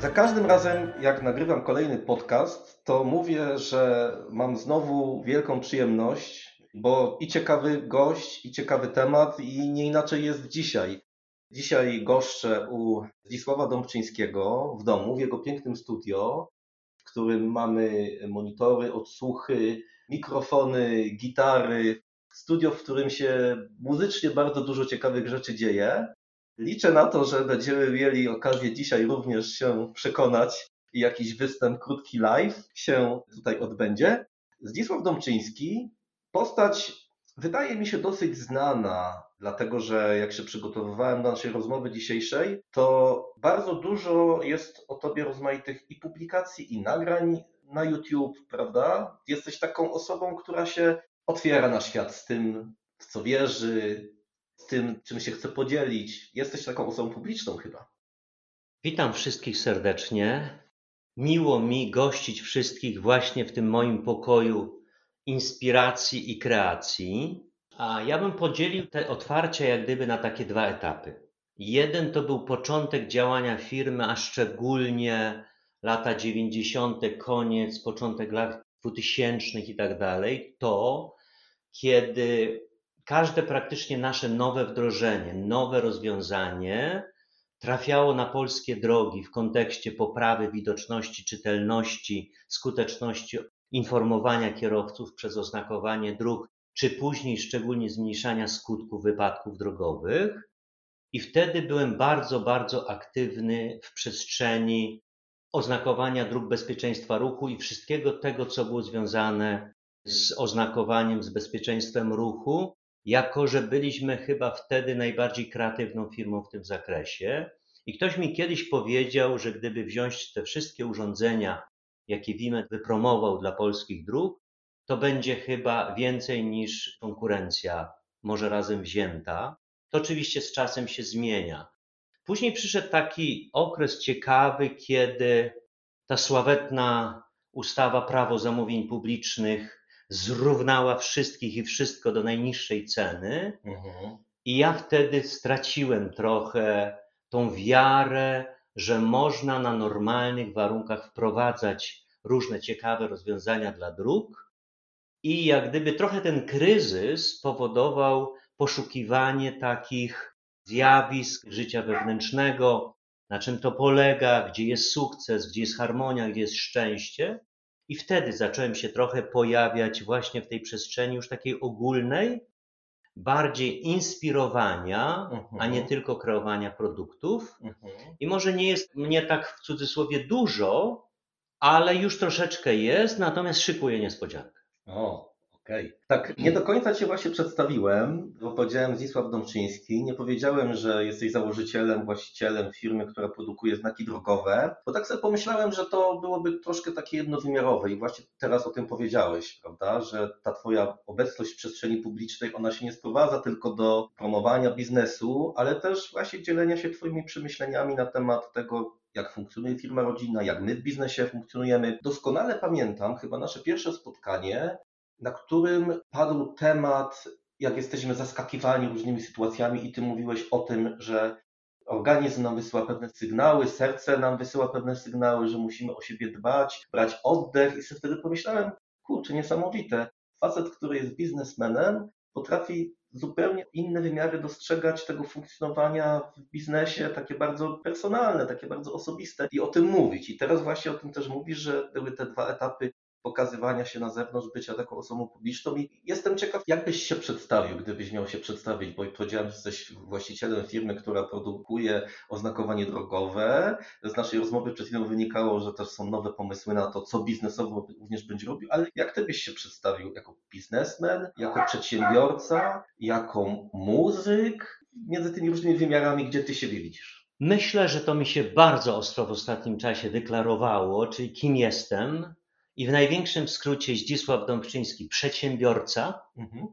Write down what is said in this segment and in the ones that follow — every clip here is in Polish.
Za każdym razem, jak nagrywam kolejny podcast, to mówię, że mam znowu wielką przyjemność, bo i ciekawy gość, i ciekawy temat, i nie inaczej jest dzisiaj. Dzisiaj goszczę u Zdzisława Dąbczyńskiego w domu, w jego pięknym studio, w którym mamy monitory, odsłuchy, mikrofony, gitary. Studio, w którym się muzycznie bardzo dużo ciekawych rzeczy dzieje. Liczę na to, że będziemy mieli okazję dzisiaj również się przekonać i jakiś występ krótki live się tutaj odbędzie. Zdzisław Domczyński, postać wydaje mi się dosyć znana, dlatego że jak się przygotowywałem do naszej rozmowy dzisiejszej, to bardzo dużo jest o tobie rozmaitych i publikacji, i nagrań na YouTube, prawda? Jesteś taką osobą, która się otwiera na świat z tym, w co wierzy, z tym, czym się chce podzielić. Jesteś taką osobą publiczną chyba. Witam wszystkich serdecznie. Miło mi gościć wszystkich właśnie w tym moim pokoju inspiracji i kreacji. A ja bym podzielił te otwarcie jak gdyby na takie dwa etapy. Jeden to był początek działania firmy, a szczególnie lata 90., koniec, początek lat 2000 i tak dalej. To kiedy każde praktycznie nasze nowe wdrożenie, nowe rozwiązanie trafiało na polskie drogi w kontekście poprawy widoczności, czytelności, skuteczności informowania kierowców przez oznakowanie dróg, czy później szczególnie zmniejszania skutków wypadków drogowych. I wtedy byłem bardzo, bardzo aktywny w przestrzeni oznakowania dróg bezpieczeństwa ruchu i wszystkiego tego, co było związane z oznakowaniem, z bezpieczeństwem ruchu jako że byliśmy chyba wtedy najbardziej kreatywną firmą w tym zakresie. I ktoś mi kiedyś powiedział, że gdyby wziąć te wszystkie urządzenia, jakie Wimet wypromował dla polskich dróg, to będzie chyba więcej niż konkurencja, może razem wzięta. To oczywiście z czasem się zmienia. Później przyszedł taki okres ciekawy, kiedy ta sławetna ustawa Prawo Zamówień Publicznych zrównała wszystkich i wszystko do najniższej ceny. Mhm. I ja wtedy straciłem trochę tą wiarę, że można na normalnych warunkach wprowadzać różne ciekawe rozwiązania dla dróg. I jak gdyby trochę ten kryzys powodował poszukiwanie takich zjawisk życia wewnętrznego, na czym to polega, gdzie jest sukces, gdzie jest harmonia, gdzie jest szczęście. I wtedy zacząłem się trochę pojawiać właśnie w tej przestrzeni już takiej ogólnej, bardziej inspirowania, a nie mhm. tylko kreowania produktów. Mhm. I może nie jest mnie tak w cudzysłowie dużo, ale już troszeczkę jest, natomiast szykuję niespodziankę. O, Okay. Tak, nie do końca Cię właśnie przedstawiłem, bo powiedziałem Zisław Domczyński. Nie powiedziałem, że jesteś założycielem, właścicielem firmy, która produkuje znaki drogowe, bo tak sobie pomyślałem, że to byłoby troszkę takie jednowymiarowe i właśnie teraz o tym powiedziałeś, prawda, że ta Twoja obecność w przestrzeni publicznej, ona się nie sprowadza tylko do promowania biznesu, ale też właśnie dzielenia się Twoimi przemyśleniami na temat tego, jak funkcjonuje firma rodzinna, jak my w biznesie funkcjonujemy. Doskonale pamiętam chyba nasze pierwsze spotkanie, na którym padł temat, jak jesteśmy zaskakiwani różnymi sytuacjami, i ty mówiłeś o tym, że organizm nam wysyła pewne sygnały, serce nam wysyła pewne sygnały, że musimy o siebie dbać, brać oddech. I sobie wtedy pomyślałem, kurczę, niesamowite. Facet, który jest biznesmenem, potrafi zupełnie inne wymiary dostrzegać tego funkcjonowania w biznesie, takie bardzo personalne, takie bardzo osobiste i o tym mówić. I teraz właśnie o tym też mówisz, że były te dwa etapy pokazywania się na zewnątrz, bycia taką osobą publiczną. I jestem ciekaw, jak byś się przedstawił, gdybyś miał się przedstawić, bo powiedziałem, że jesteś właścicielem firmy, która produkuje oznakowanie drogowe. Z naszej rozmowy przed chwilą wynikało, że też są nowe pomysły na to, co biznesowo również będzie robił, ale jak ty byś się przedstawił jako biznesmen, jako przedsiębiorca, jako muzyk, między tymi różnymi wymiarami, gdzie ty siebie widzisz? Myślę, że to mi się bardzo ostro w ostatnim czasie wyklarowało, czyli kim jestem. I w największym skrócie Zdzisław Dąbczyński, przedsiębiorca. Mhm.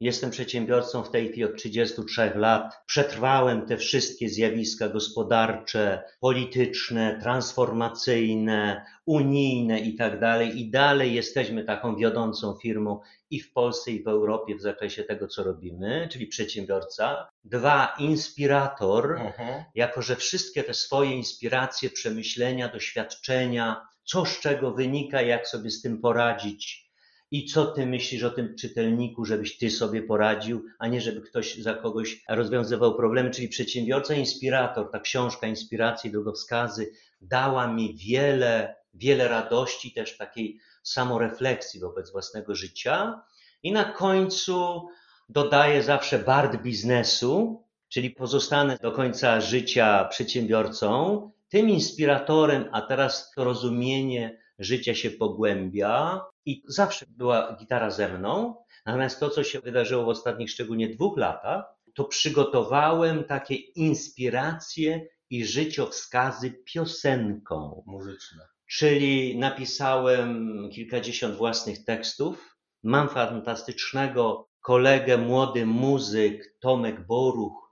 Jestem przedsiębiorcą w tej chwili od 33 lat. Przetrwałem te wszystkie zjawiska gospodarcze, polityczne, transformacyjne, unijne i tak dalej. I dalej jesteśmy taką wiodącą firmą i w Polsce, i w Europie w zakresie tego, co robimy, czyli przedsiębiorca. Dwa, inspirator, mhm. jako że wszystkie te swoje inspiracje, przemyślenia, doświadczenia, co z czego wynika, jak sobie z tym poradzić, i co ty myślisz o tym czytelniku, żebyś ty sobie poradził, a nie żeby ktoś za kogoś rozwiązywał problemy, czyli przedsiębiorca, inspirator, ta książka inspiracji, drogowskazy dała mi wiele, wiele radości, też takiej samorefleksji wobec własnego życia. I na końcu dodaję zawsze bard biznesu, czyli pozostanę do końca życia przedsiębiorcą, tym inspiratorem, a teraz to rozumienie życia się pogłębia i zawsze była gitara ze mną. Natomiast to, co się wydarzyło w ostatnich szczególnie dwóch latach, to przygotowałem takie inspiracje i życiowskazy piosenką. Muzyczne. Czyli napisałem kilkadziesiąt własnych tekstów. Mam fantastycznego kolegę, młody muzyk Tomek Boruch,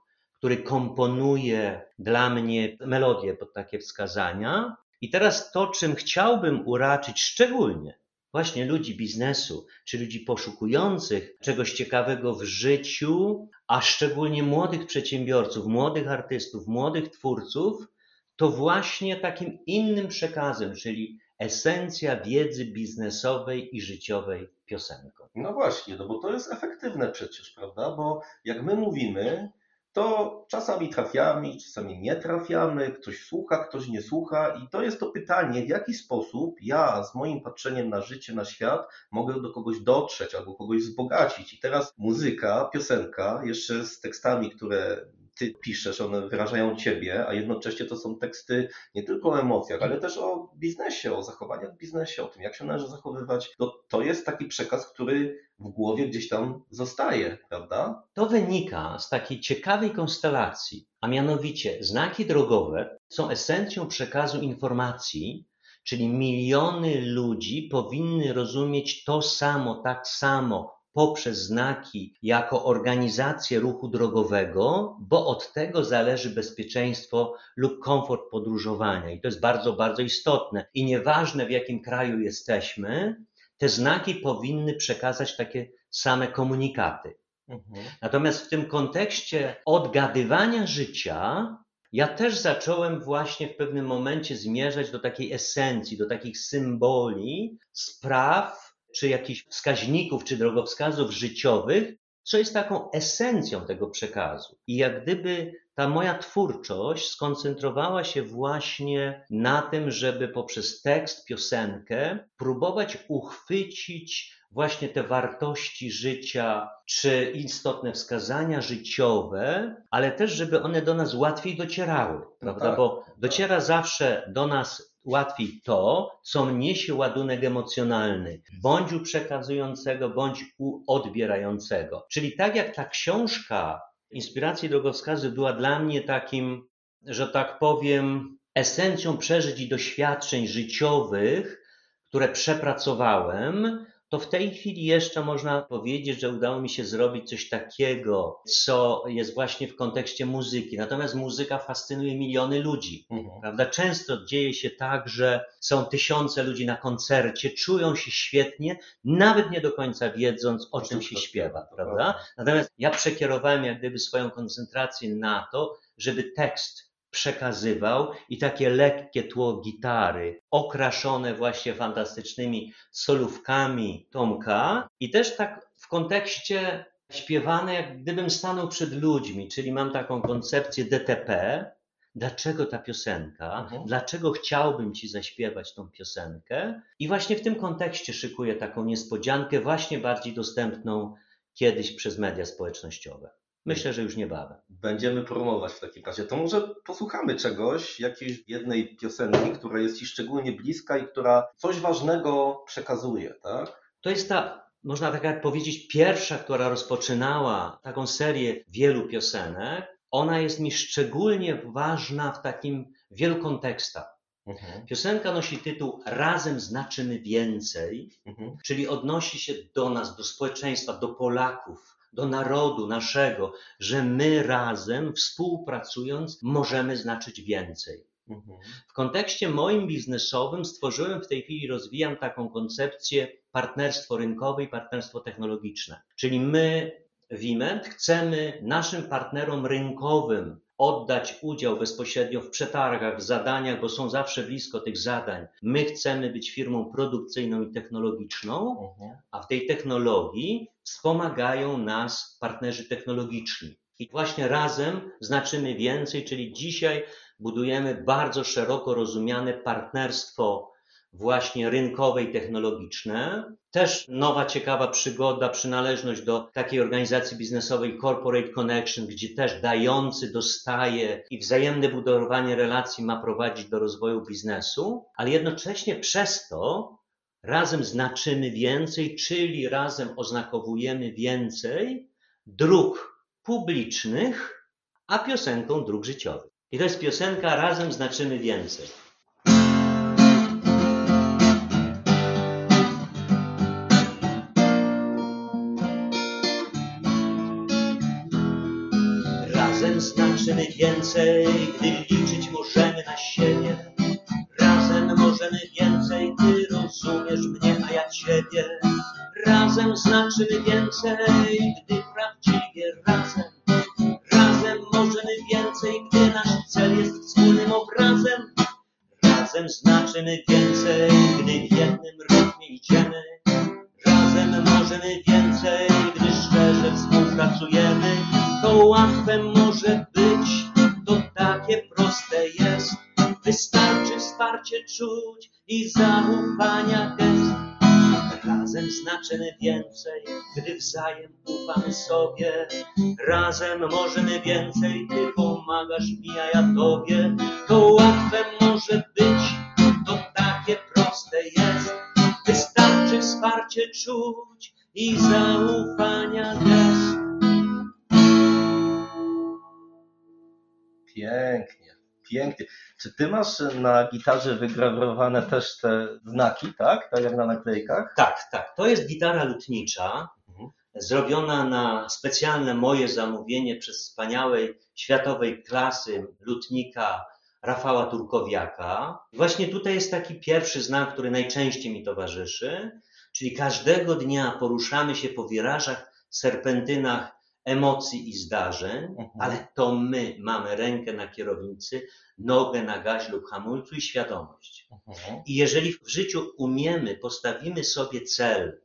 który komponuje dla mnie melodie pod takie wskazania. I teraz to, czym chciałbym uraczyć szczególnie właśnie ludzi biznesu, czy ludzi poszukujących czegoś ciekawego w życiu, a szczególnie młodych przedsiębiorców, młodych artystów, młodych twórców, to właśnie takim innym przekazem, czyli esencja wiedzy biznesowej i życiowej piosenką. No właśnie, no bo to jest efektywne przecież, prawda? Bo jak my mówimy, to czasami trafiamy, czasami nie trafiamy, ktoś słucha, ktoś nie słucha i to jest to pytanie, w jaki sposób ja z moim patrzeniem na życie, na świat mogę do kogoś dotrzeć albo kogoś wzbogacić. I teraz muzyka, piosenka, jeszcze z tekstami, które ty piszesz, one wyrażają ciebie, a jednocześnie to są teksty nie tylko o emocjach, ale też o biznesie, o zachowaniach w biznesie, o tym, jak się należy zachowywać. To, to jest taki przekaz, który w głowie gdzieś tam zostaje, prawda? To wynika z takiej ciekawej konstelacji, a mianowicie znaki drogowe są esencją przekazu informacji, czyli miliony ludzi powinny rozumieć to samo, tak samo, poprzez znaki jako organizację ruchu drogowego, bo od tego zależy bezpieczeństwo lub komfort podróżowania. I to jest bardzo, bardzo istotne. I nieważne w jakim kraju jesteśmy, te znaki powinny przekazać takie same komunikaty. Mhm. Natomiast w tym kontekście odgadywania życia, ja też zacząłem właśnie w pewnym momencie zmierzać do takiej esencji, do takich symboli spraw, czy jakichś wskaźników, czy drogowskazów życiowych, co jest taką esencją tego przekazu. I jak gdyby ta moja twórczość skoncentrowała się właśnie na tym, żeby poprzez tekst, piosenkę próbować uchwycić właśnie te wartości życia, czy istotne wskazania życiowe, ale też, żeby one do nas łatwiej docierały, no prawda? Tak, Bo tak. dociera zawsze do nas łatwiej to, co niesie ładunek emocjonalny, bądź u przekazującego, bądź u odbierającego. Czyli tak jak ta książka Inspiracji Drogowskazy była dla mnie takim, że tak powiem, esencją przeżyć i doświadczeń życiowych, które przepracowałem, to w tej chwili jeszcze można powiedzieć, że udało mi się zrobić coś takiego, co jest właśnie w kontekście muzyki. Natomiast muzyka fascynuje miliony ludzi, mhm. prawda? Często dzieje się tak, że są tysiące ludzi na koncercie, czują się świetnie, nawet nie do końca wiedząc, o czym się śpiewa, prawda? Natomiast ja przekierowałem jak gdyby swoją koncentrację na to, żeby tekst przekazywał i takie lekkie tło gitary, okraszone właśnie fantastycznymi solówkami Tomka i też tak w kontekście śpiewane, jak gdybym stanął przed ludźmi, czyli mam taką koncepcję DTP, dlaczego ta piosenka, mhm. dlaczego chciałbym Ci zaśpiewać tą piosenkę. I właśnie w tym kontekście szykuję taką niespodziankę, właśnie bardziej dostępną kiedyś przez media społecznościowe. Myślę, że już niebawem. Będziemy promować w takim razie. To może posłuchamy czegoś, jakiejś jednej piosenki, która jest Ci szczególnie bliska i która coś ważnego przekazuje, tak? To jest ta, można tak powiedzieć, pierwsza, która rozpoczynała taką serię wielu piosenek. ona jest mi szczególnie ważna w takim wielokontekstach. Mhm. Piosenka nosi tytuł Razem znaczymy więcej, Mhm. czyli odnosi się do nas, do społeczeństwa, do Polaków, do narodu naszego, że my razem, współpracując, możemy znaczyć więcej. Mhm. W kontekście moim biznesowym stworzyłem w tej chwili, rozwijam taką koncepcję partnerstwo rynkowe i partnerstwo technologiczne. Czyli my, Wiment, chcemy naszym partnerom rynkowym oddać udział bezpośrednio w przetargach, w zadaniach, bo są zawsze blisko tych zadań. My chcemy być firmą produkcyjną i technologiczną, Mhm. a w tej technologii wspomagają nas partnerzy technologiczni. I właśnie razem znaczymy więcej, czyli dzisiaj budujemy bardzo szeroko rozumiane partnerstwo właśnie rynkowe i technologiczne. Też nowa, ciekawa przygoda, przynależność do takiej organizacji biznesowej Corporate Connection, gdzie też dający dostaje i wzajemne budowanie relacji ma prowadzić do rozwoju biznesu, ale jednocześnie przez to razem znaczymy więcej, czyli razem oznakowujemy więcej dróg publicznych, a piosenką dróg życiowych. I to jest piosenka Razem znaczymy więcej. Znaczymy więcej, gdy liczyć możemy na siebie. Razem możemy więcej, ty rozumiesz mnie, a ja ciebie. Razem znaczymy więcej, i zaufania gest. Razem znaczymy więcej, gdy wzajem ufamy sobie. Razem możemy więcej, ty pomagasz mi, a ja tobie. To łatwe może być, to takie proste jest. Wystarczy wsparcie czuć i zaufania gest. Pięknie, pięknie. Czy ty masz na gitarze wygrawerowane też te znaki, tak? Tak jak na naklejkach? Tak, tak. To jest gitara lutnicza, Mhm. zrobiona na specjalne moje zamówienie przez wspaniałej światowej klasy lutnika Rafała Turkowiaka. Właśnie tutaj jest taki pierwszy znak, który najczęściej mi towarzyszy, czyli każdego dnia poruszamy się po wirażach, serpentynach emocji i zdarzeń, Mhm. ale to my mamy rękę na kierownicy, nogę na gazie lub hamulcu i świadomość. Mhm. I jeżeli w życiu umiemy, postawimy sobie cel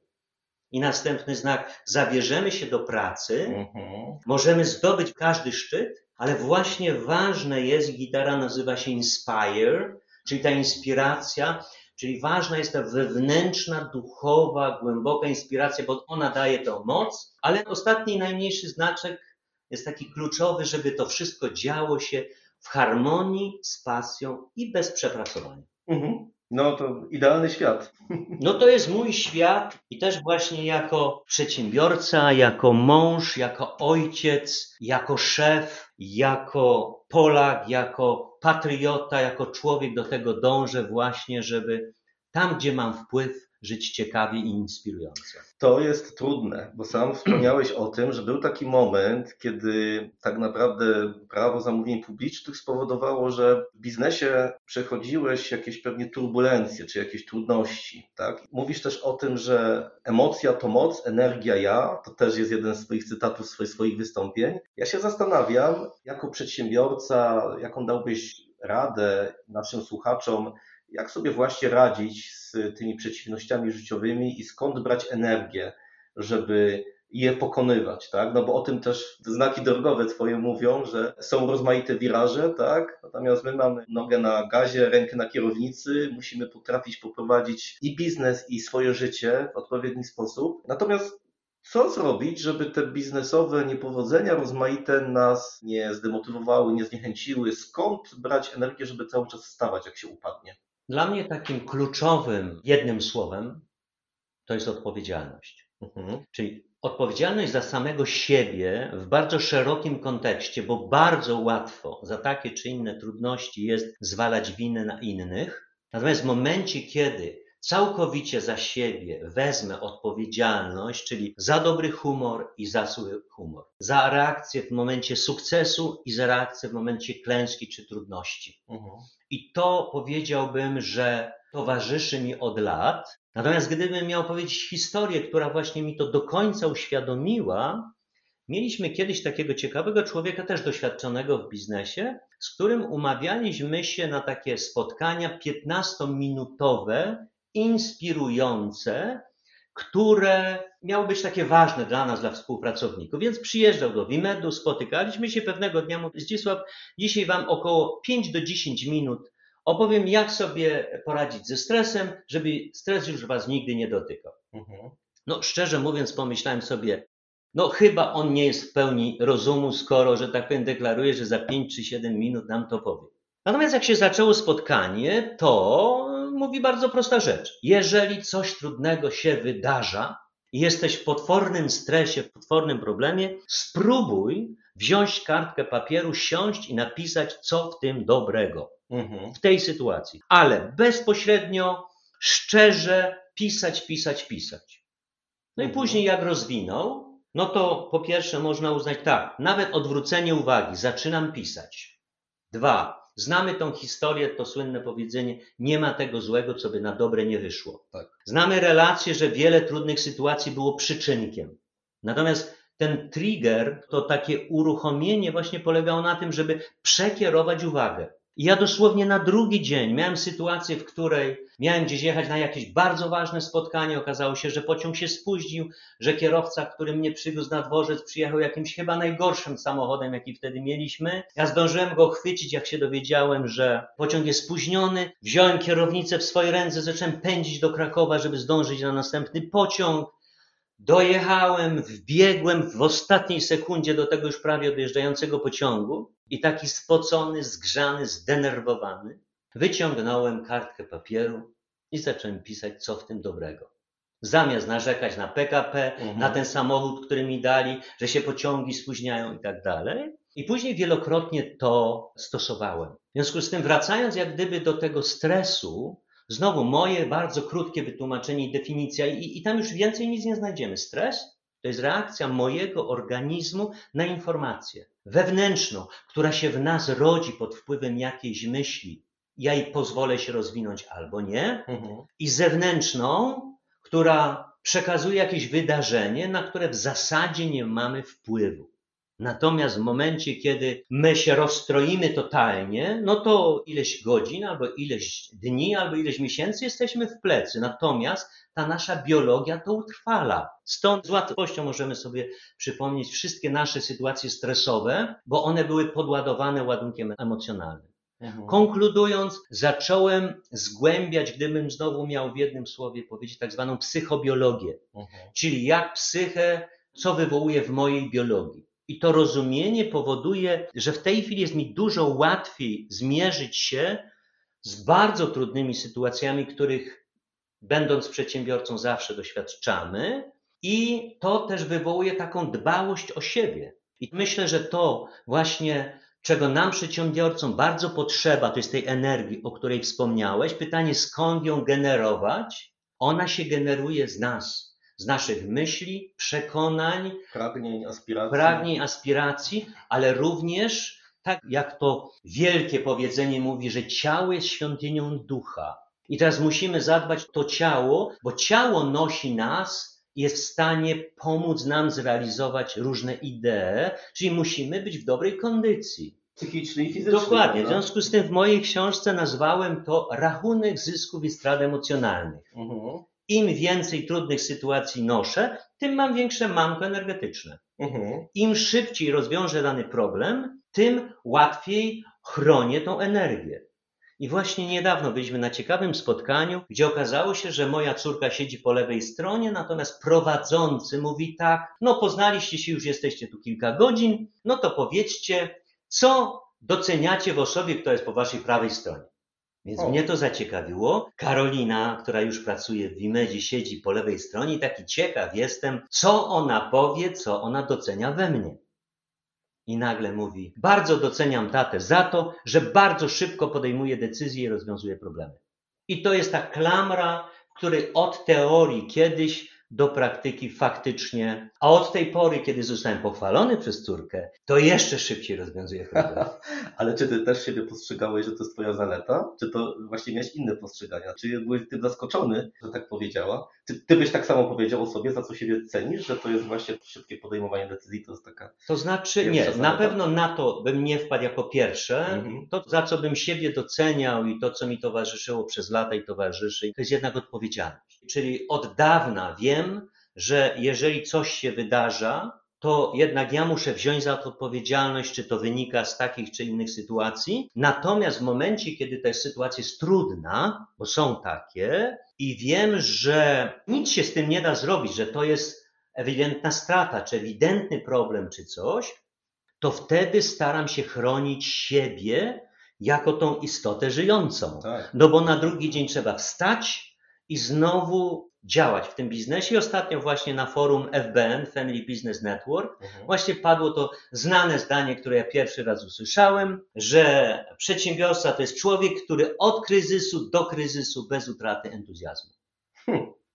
i następny znak, zabierzemy się do pracy, Mhm. możemy zdobyć każdy szczyt, ale właśnie ważne jest, gitara nazywa się Inspire, czyli ta inspiracja, czyli ważna jest ta wewnętrzna, duchowa, głęboka inspiracja, bo ona daje tą moc, ale ostatni, najmniejszy znaczek jest taki kluczowy, żeby to wszystko działo się w harmonii, z pasją i bez przepracowania. Mhm. No to idealny świat. No to jest mój świat i też właśnie jako przedsiębiorca, jako mąż, jako ojciec, jako szef, jako Polak, jako patriota, jako człowiek do tego dążę właśnie, żeby tam, gdzie mam wpływ, żyć ciekawie i inspirująco. To jest trudne, bo sam wspomniałeś o tym, że był taki moment, kiedy tak naprawdę prawo zamówień publicznych spowodowało, że w biznesie przechodziłeś jakieś pewnie turbulencje czy jakieś trudności. Tak? Mówisz też o tym, że emocja to moc, energia ja. To też jest jeden z Twoich cytatów swoich- swoich wystąpień. Ja się zastanawiam, jako przedsiębiorca, jaką dałbyś radę naszym słuchaczom, jak sobie właśnie radzić z tymi przeciwnościami życiowymi i skąd brać energię, żeby je pokonywać, tak? No bo o tym też znaki drogowe twoje mówią, że są rozmaite wiraże, tak? Natomiast my mamy nogę na gazie, rękę na kierownicy, musimy potrafić poprowadzić i biznes, i swoje życie w odpowiedni sposób. Natomiast co zrobić, żeby te biznesowe niepowodzenia rozmaite nas nie zdemotywowały, nie zniechęciły? Skąd brać energię, żeby cały czas wstawać, jak się upadnie? Dla mnie takim kluczowym jednym słowem to jest odpowiedzialność. Mhm. Czyli odpowiedzialność za samego siebie w bardzo szerokim kontekście, bo bardzo łatwo za takie czy inne trudności jest zwalać winę na innych. Natomiast w momencie, kiedy całkowicie za siebie wezmę odpowiedzialność, czyli za dobry humor i za zły humor, za reakcję w momencie sukcesu i za reakcję w momencie klęski czy trudności. Mhm. I to powiedziałbym, że towarzyszy mi od lat. Natomiast gdybym miał powiedzieć historię, która właśnie mi to do końca uświadomiła, mieliśmy kiedyś takiego ciekawego człowieka, też doświadczonego w biznesie, z którym umawialiśmy się na takie spotkania 15-minutowe, inspirujące, które miały być takie ważne dla nas, dla współpracowników. Więc przyjeżdżał do Wimedu, spotykaliśmy się pewnego dnia, mówię, Zdzisław, dzisiaj Wam około 5 do 10 minut opowiem, jak sobie poradzić ze stresem, żeby stres już Was nigdy nie dotykał. Mhm. No, szczerze mówiąc, pomyślałem sobie, no chyba on nie jest w pełni rozumu, skoro, że tak powiem, deklaruje, że za 5 czy 7 minut nam to powie. Natomiast jak się zaczęło spotkanie, to mówi bardzo prosta rzecz. Jeżeli coś trudnego się wydarza i jesteś w potwornym stresie, w potwornym problemie, spróbuj wziąć kartkę papieru, siąść i napisać, co w tym dobrego Mhm. w tej sytuacji. Ale bezpośrednio, szczerze pisać, pisać, pisać. No i Mhm. później jak rozwinął, no to po pierwsze można uznać tak, nawet odwrócenie uwagi, zaczynam pisać. Dwa, znamy tą historię, to słynne powiedzenie, nie ma tego złego, co by na dobre nie wyszło. Tak. Znamy relację, że wiele trudnych sytuacji było przyczynkiem. Natomiast ten trigger, to takie uruchomienie właśnie polegało na tym, żeby przekierować uwagę. I ja dosłownie na drugi dzień miałem sytuację, w której miałem gdzieś jechać na jakieś bardzo ważne spotkanie. Okazało się, że pociąg się spóźnił, że kierowca, który mnie przywiózł na dworzec, przyjechał jakimś chyba najgorszym samochodem, jaki wtedy mieliśmy. Ja zdążyłem go chwycić, jak się dowiedziałem, że pociąg jest spóźniony. Wziąłem kierownicę w swoje ręce, zacząłem pędzić do Krakowa, żeby zdążyć na następny pociąg. Dojechałem, wbiegłem w ostatniej sekundzie do tego już prawie odjeżdżającego pociągu i taki spocony, zgrzany, zdenerwowany, wyciągnąłem kartkę papieru i zacząłem pisać, co w tym dobrego. Zamiast narzekać na PKP, Mhm. na ten samochód, który mi dali, że się pociągi spóźniają i tak dalej. I później wielokrotnie to stosowałem. W związku z tym, wracając jak gdyby do tego stresu, znowu moje bardzo krótkie wytłumaczenie i definicja, i, i tam już więcej nic nie znajdziemy. Stres to jest reakcja mojego organizmu na informację wewnętrzną, która się w nas rodzi pod wpływem jakiejś myśli. Ja jej pozwolę się rozwinąć albo nie, Mhm. i zewnętrzną, która przekazuje jakieś wydarzenie, na które w zasadzie nie mamy wpływu. Natomiast w momencie, kiedy my się rozstroimy totalnie, no to ileś godzin, albo ileś dni, albo ileś miesięcy jesteśmy w plecy. Natomiast ta nasza biologia to utrwala. Stąd z łatwością możemy sobie przypomnieć wszystkie nasze sytuacje stresowe, bo one były podładowane ładunkiem emocjonalnym. Mhm. Konkludując, zacząłem zgłębiać, gdybym znowu miał w jednym słowie powiedzieć, tak zwaną psychobiologię, Mhm. czyli jak psychę, co wywołuje w mojej biologii. I to rozumienie powoduje, że w tej chwili jest mi dużo łatwiej zmierzyć się z bardzo trudnymi sytuacjami, których będąc przedsiębiorcą zawsze doświadczamy. I to też wywołuje taką dbałość o siebie. I myślę, że to właśnie czego nam przedsiębiorcom bardzo potrzeba, to jest tej energii, o której wspomniałeś. Pytanie, skąd ją generować? Ona się generuje z nas, z naszych myśli, przekonań, Pragnień, aspiracji. pragnień, aspiracji, ale również, tak jak to wielkie powiedzenie mówi, że ciało jest świątynią ducha. I teraz musimy zadbać o to ciało, bo ciało nosi nas i jest w stanie pomóc nam zrealizować różne idee, czyli musimy być w dobrej kondycji. Psychiczny i fizyczny. Dokładnie. W związku z tym w mojej książce nazwałem to rachunek zysków i strat emocjonalnych. Mhm. Im więcej trudnych sytuacji noszę, tym mam większe manko energetyczne. Mhm. Im szybciej rozwiążę dany problem, tym łatwiej chronię tą energię. I właśnie niedawno byliśmy na ciekawym spotkaniu, gdzie okazało się, że moja córka siedzi po lewej stronie, natomiast prowadzący mówi tak: No, poznaliście się, już jesteście tu kilka godzin, no to powiedzcie, co doceniacie w osobie, która jest po waszej prawej stronie. Więc O. mnie to zaciekawiło. Karolina, która już pracuje w Wimedzie, siedzi po lewej stronie i taki ciekaw jestem, co ona powie, co ona docenia we mnie. I nagle mówi, bardzo doceniam tatę za to, że bardzo szybko podejmuje decyzje i rozwiązuje problemy. I to jest ta klamra, w której od teorii kiedyś do praktyki faktycznie, a od tej pory, kiedy zostałem pochwalony przez córkę, to jeszcze szybciej rozwiązuje problemy. Ale czy ty też siebie postrzegałeś, że to jest twoja zaleta? Czy to właśnie miałeś inne postrzegania? Czy byłeś tym zaskoczony, że tak powiedziała? Czy ty byś tak samo powiedział o sobie, za co siebie cenisz, że to jest właśnie szybkie podejmowanie decyzji, to jest taka... To znaczy, nie, na zaleta. pewno na to bym nie wpadł jako pierwsze. Mhm. To, za co bym siebie doceniał i to, co mi towarzyszyło przez lata i towarzyszy, to jest jednak odpowiedzialność. Czyli od dawna wiem, że jeżeli coś się wydarza, to jednak ja muszę wziąć za to odpowiedzialność, czy to wynika z takich czy innych sytuacji. Natomiast w momencie, kiedy ta sytuacja jest trudna, bo są takie, i wiem, że nic się z tym nie da zrobić, że to jest ewidentna strata, czy ewidentny problem, czy coś, to wtedy staram się chronić siebie jako tą istotę żyjącą. Tak. No bo na drugi dzień trzeba wstać i znowu działać w tym biznesie. I ostatnio właśnie na forum FBN, Family Business Network, Mhm. właśnie padło to znane zdanie, które ja pierwszy raz usłyszałem, że przedsiębiorca to jest człowiek, który od kryzysu do kryzysu bez utraty entuzjazmu.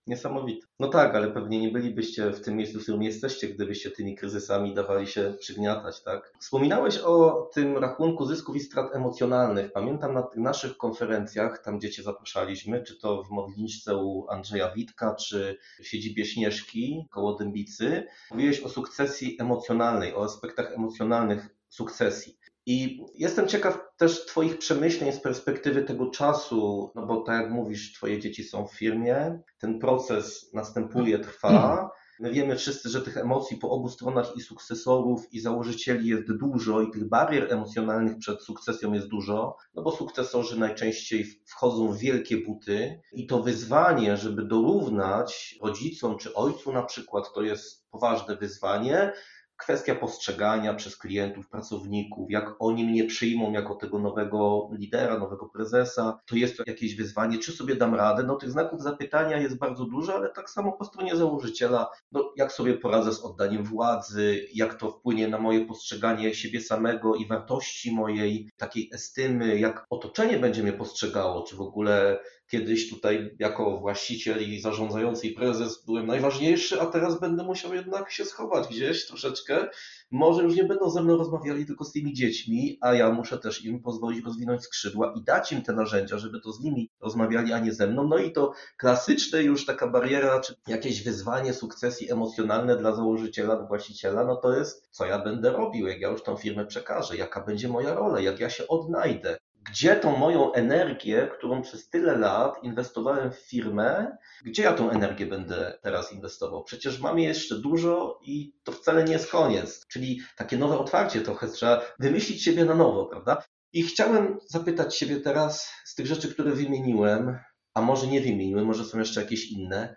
Niesamowite. No tak, ale pewnie nie bylibyście w tym miejscu, w którym jesteście, gdybyście tymi kryzysami dawali się przygniatać, tak? Wspominałeś o tym rachunku zysków i strat emocjonalnych. Pamiętam na tych naszych konferencjach, tam gdzie Cię zapraszaliśmy, czy to w Modliniczce u Andrzeja Witka, czy w siedzibie Śnieżki koło Dębicy, mówiłeś o sukcesji emocjonalnej, o aspektach emocjonalnych sukcesji. I jestem ciekaw też Twoich przemyśleń z perspektywy tego czasu, no bo tak jak mówisz, Twoje dzieci są w firmie, ten proces następuje, trwa. My wiemy wszyscy, że tych emocji po obu stronach i sukcesorów, i założycieli jest dużo, i tych barier emocjonalnych przed sukcesją jest dużo, no bo sukcesorzy najczęściej wchodzą w wielkie buty i to wyzwanie, żeby dorównać rodzicom czy ojcu na przykład, to jest poważne wyzwanie. Kwestia postrzegania przez klientów, pracowników, jak oni mnie przyjmą jako tego nowego lidera, nowego prezesa, to jest to jakieś wyzwanie, czy sobie dam radę. No tych znaków zapytania jest bardzo dużo, ale tak samo po stronie założyciela, no jak sobie poradzę z oddaniem władzy, jak to wpłynie na moje postrzeganie siebie samego i wartości mojej, takiej estymy, jak otoczenie będzie mnie postrzegało, czy w ogóle kiedyś tutaj jako właściciel i zarządzający i prezes byłem najważniejszy, a teraz będę musiał jednak się schować gdzieś troszeczkę. Może już nie będą ze mną rozmawiali tylko z tymi dziećmi, a ja muszę też im pozwolić rozwinąć skrzydła i dać im te narzędzia, żeby to z nimi rozmawiali, a nie ze mną. No i to klasyczne już taka bariera, czy jakieś wyzwanie sukcesji emocjonalne dla założyciela, właściciela, no to jest, co ja będę robił, jak ja już tą firmę przekażę, jaka będzie moja rola, jak ja się odnajdę gdzie tą moją energię, którą przez tyle lat inwestowałem w firmę, gdzie ja tą energię będę teraz inwestował? Przecież mam jej jeszcze dużo i to wcale nie jest koniec. Czyli takie nowe otwarcie trochę trzeba wymyślić siebie na nowo, prawda? I chciałem zapytać siebie teraz z tych rzeczy, które wymieniłem, a może nie wymieniłem, może są jeszcze jakieś inne.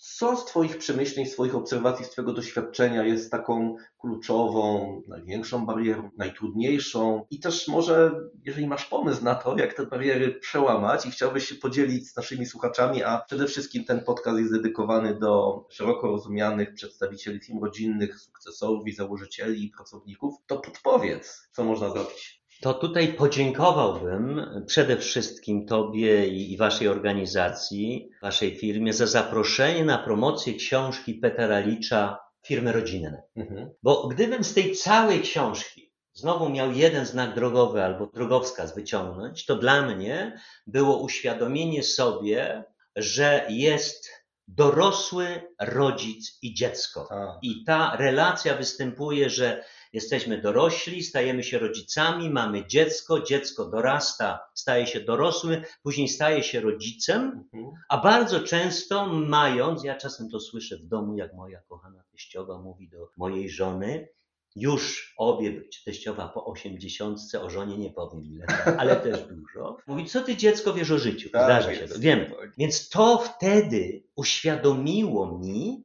Co z Twoich przemyśleń, z Twoich obserwacji, z Twojego doświadczenia jest taką kluczową, największą barierą, najtrudniejszą? I też może, jeżeli masz pomysł na to, jak te bariery przełamać i chciałbyś się podzielić z naszymi słuchaczami, a przede wszystkim ten podcast jest dedykowany do szeroko rozumianych przedstawicieli firm rodzinnych, sukcesorów i założycieli i pracowników, to podpowiedz, co można zrobić. To tutaj podziękowałbym przede wszystkim Tobie i Waszej organizacji, Waszej firmie za zaproszenie na promocję książki Petera Licza Firmy rodzinne. Mhm. Bo gdybym z tej całej książki znowu miał jeden znak drogowy albo drogowskaz wyciągnąć, to dla mnie było uświadomienie sobie, że jest dorosły rodzic i dziecko. Tak. I ta relacja występuje, że jesteśmy dorośli, stajemy się rodzicami, mamy dziecko, dziecko dorasta, staje się dorosłym, później staje się rodzicem, Mhm. a bardzo często mając, ja czasem to słyszę w domu, jak moja kochana teściowa mówi do mojej żony, już obie, teściowa po osiemdziesiątce, o żonie nie powiem ile, ale też dużo. Mówi, co ty dziecko wiesz o życiu? Tak Zdarza się to, wiemy. Tak. Więc to wtedy uświadomiło mi,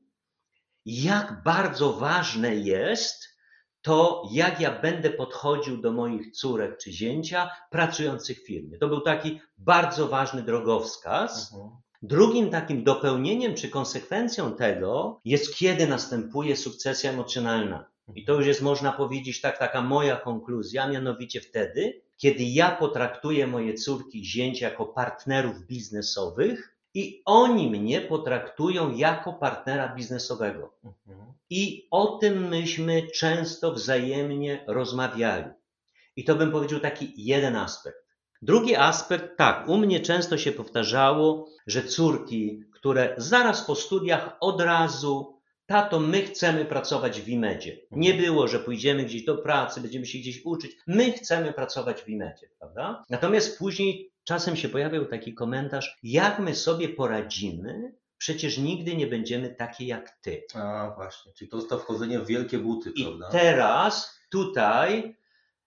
jak bardzo ważne jest to jak ja będę podchodził do moich córek czy zięcia pracujących w firmie. To był taki bardzo ważny drogowskaz. Mhm. Drugim takim dopełnieniem czy konsekwencją tego jest, kiedy następuje sukcesja emocjonalna. I to już jest, można powiedzieć, tak, taka moja konkluzja, mianowicie wtedy, kiedy ja potraktuję moje córki i zięcia jako partnerów biznesowych i oni mnie potraktują jako partnera biznesowego. Mhm. I o tym myśmy często wzajemnie rozmawiali. I to bym powiedział taki jeden aspekt. Drugi aspekt, tak, u mnie często się powtarzało, że córki, które zaraz po studiach od razu, tato, my chcemy pracować w Imedzie. Nie było, że pójdziemy gdzieś do pracy, będziemy się gdzieś uczyć. My chcemy pracować w Imedzie, prawda? Natomiast później czasem się pojawiał taki komentarz, jak my sobie poradzimy, przecież nigdy nie będziemy takie jak ty. A właśnie, czyli to zostało wchodzenie w wielkie buty, I prawda? teraz tutaj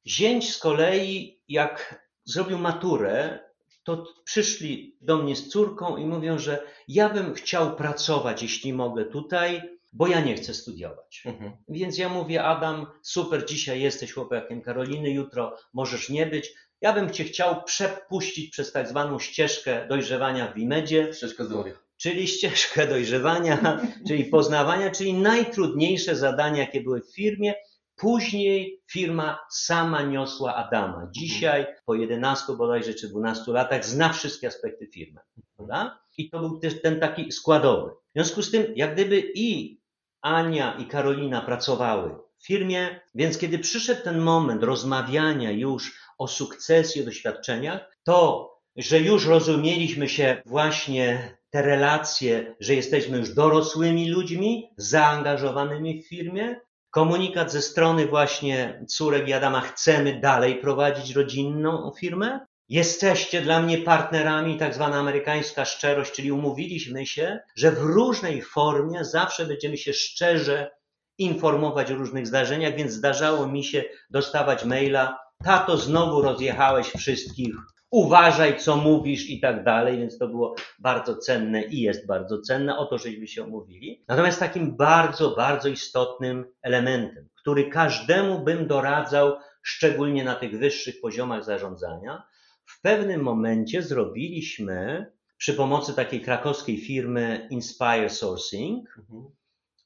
zięć z kolei, jak zrobił maturę, to przyszli do mnie z córką i mówią, że ja bym chciał pracować, jeśli mogę tutaj, bo ja nie chcę studiować. Mhm. Więc ja mówię, Adam, super, dzisiaj jesteś chłopakiem Karoliny, jutro możesz nie być. Ja bym cię chciał przepuścić przez tak zwaną ścieżkę dojrzewania w Imedzie, Ścieżkę zdrowia. Czyli ścieżkę dojrzewania, czyli poznawania, czyli najtrudniejsze zadania, jakie były w firmie. Później firma sama niosła Adama. Dzisiaj, po 11 bodajże czy 12 latach, zna wszystkie aspekty firmy. Prawda? I to był też ten taki składowy. W związku z tym, jak gdyby i Ania i Karolina pracowały w firmie, więc kiedy przyszedł ten moment rozmawiania już o sukcesji, o doświadczeniach, to, że już rozumieliśmy się właśnie te relacje, że jesteśmy już dorosłymi ludźmi, zaangażowanymi w firmie, komunikat ze strony właśnie córek i Adama, chcemy dalej prowadzić rodzinną firmę. Jesteście dla mnie partnerami, tak zwana amerykańska szczerość, czyli umówiliśmy się, że w różnej formie zawsze będziemy się szczerze informować o różnych zdarzeniach, więc zdarzało mi się dostawać maila, tato znowu rozjechałeś wszystkich, uważaj co mówisz i tak dalej, więc to było bardzo cenne i jest bardzo cenne, o to żeśmy się umówili. Natomiast takim bardzo, bardzo istotnym elementem, który każdemu bym doradzał, szczególnie na tych wyższych poziomach zarządzania, w pewnym momencie zrobiliśmy przy pomocy takiej krakowskiej firmy Inspire Sourcing Mhm.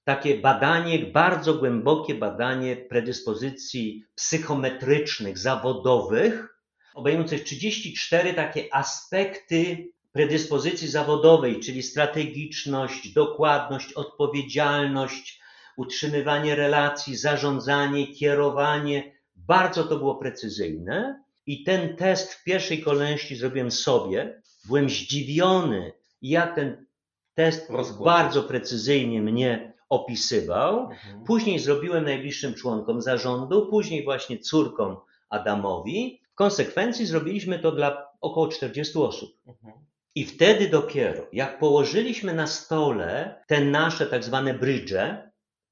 takie badanie, bardzo głębokie badanie predyspozycji psychometrycznych, zawodowych, obejmujących 34 takie aspekty predyspozycji zawodowej, czyli strategiczność, dokładność, odpowiedzialność, utrzymywanie relacji, zarządzanie, kierowanie. Bardzo to było precyzyjne. I ten test w pierwszej kolejności zrobiłem sobie. Byłem zdziwiony, jak ten test bardzo precyzyjnie mnie opisywał. Mhm. Później zrobiłem najbliższym członkom zarządu, później właśnie córkom Adamowi. W konsekwencji zrobiliśmy to dla około 40 osób. Mhm. I wtedy dopiero, jak położyliśmy na stole te nasze tak zwane bridge,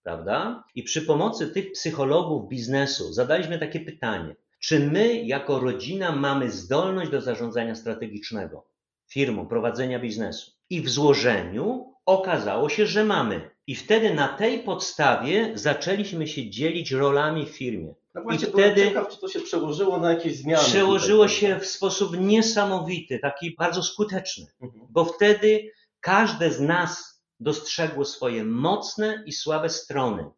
prawda? I przy pomocy tych psychologów biznesu zadaliśmy takie pytanie: czy my jako rodzina mamy zdolność do zarządzania strategicznego firmą, prowadzenia biznesu? I w złożeniu okazało się, że mamy. I wtedy na tej podstawie zaczęliśmy się dzielić rolami w firmie. No właśnie, I wtedy- ciekaw, czy to się przełożyło na jakieś zmiany. Przełożyło tutaj, się prawda? w sposób niesamowity, taki bardzo skuteczny Mhm. bo wtedy każde z nas dostrzegło swoje mocne i słabe strony.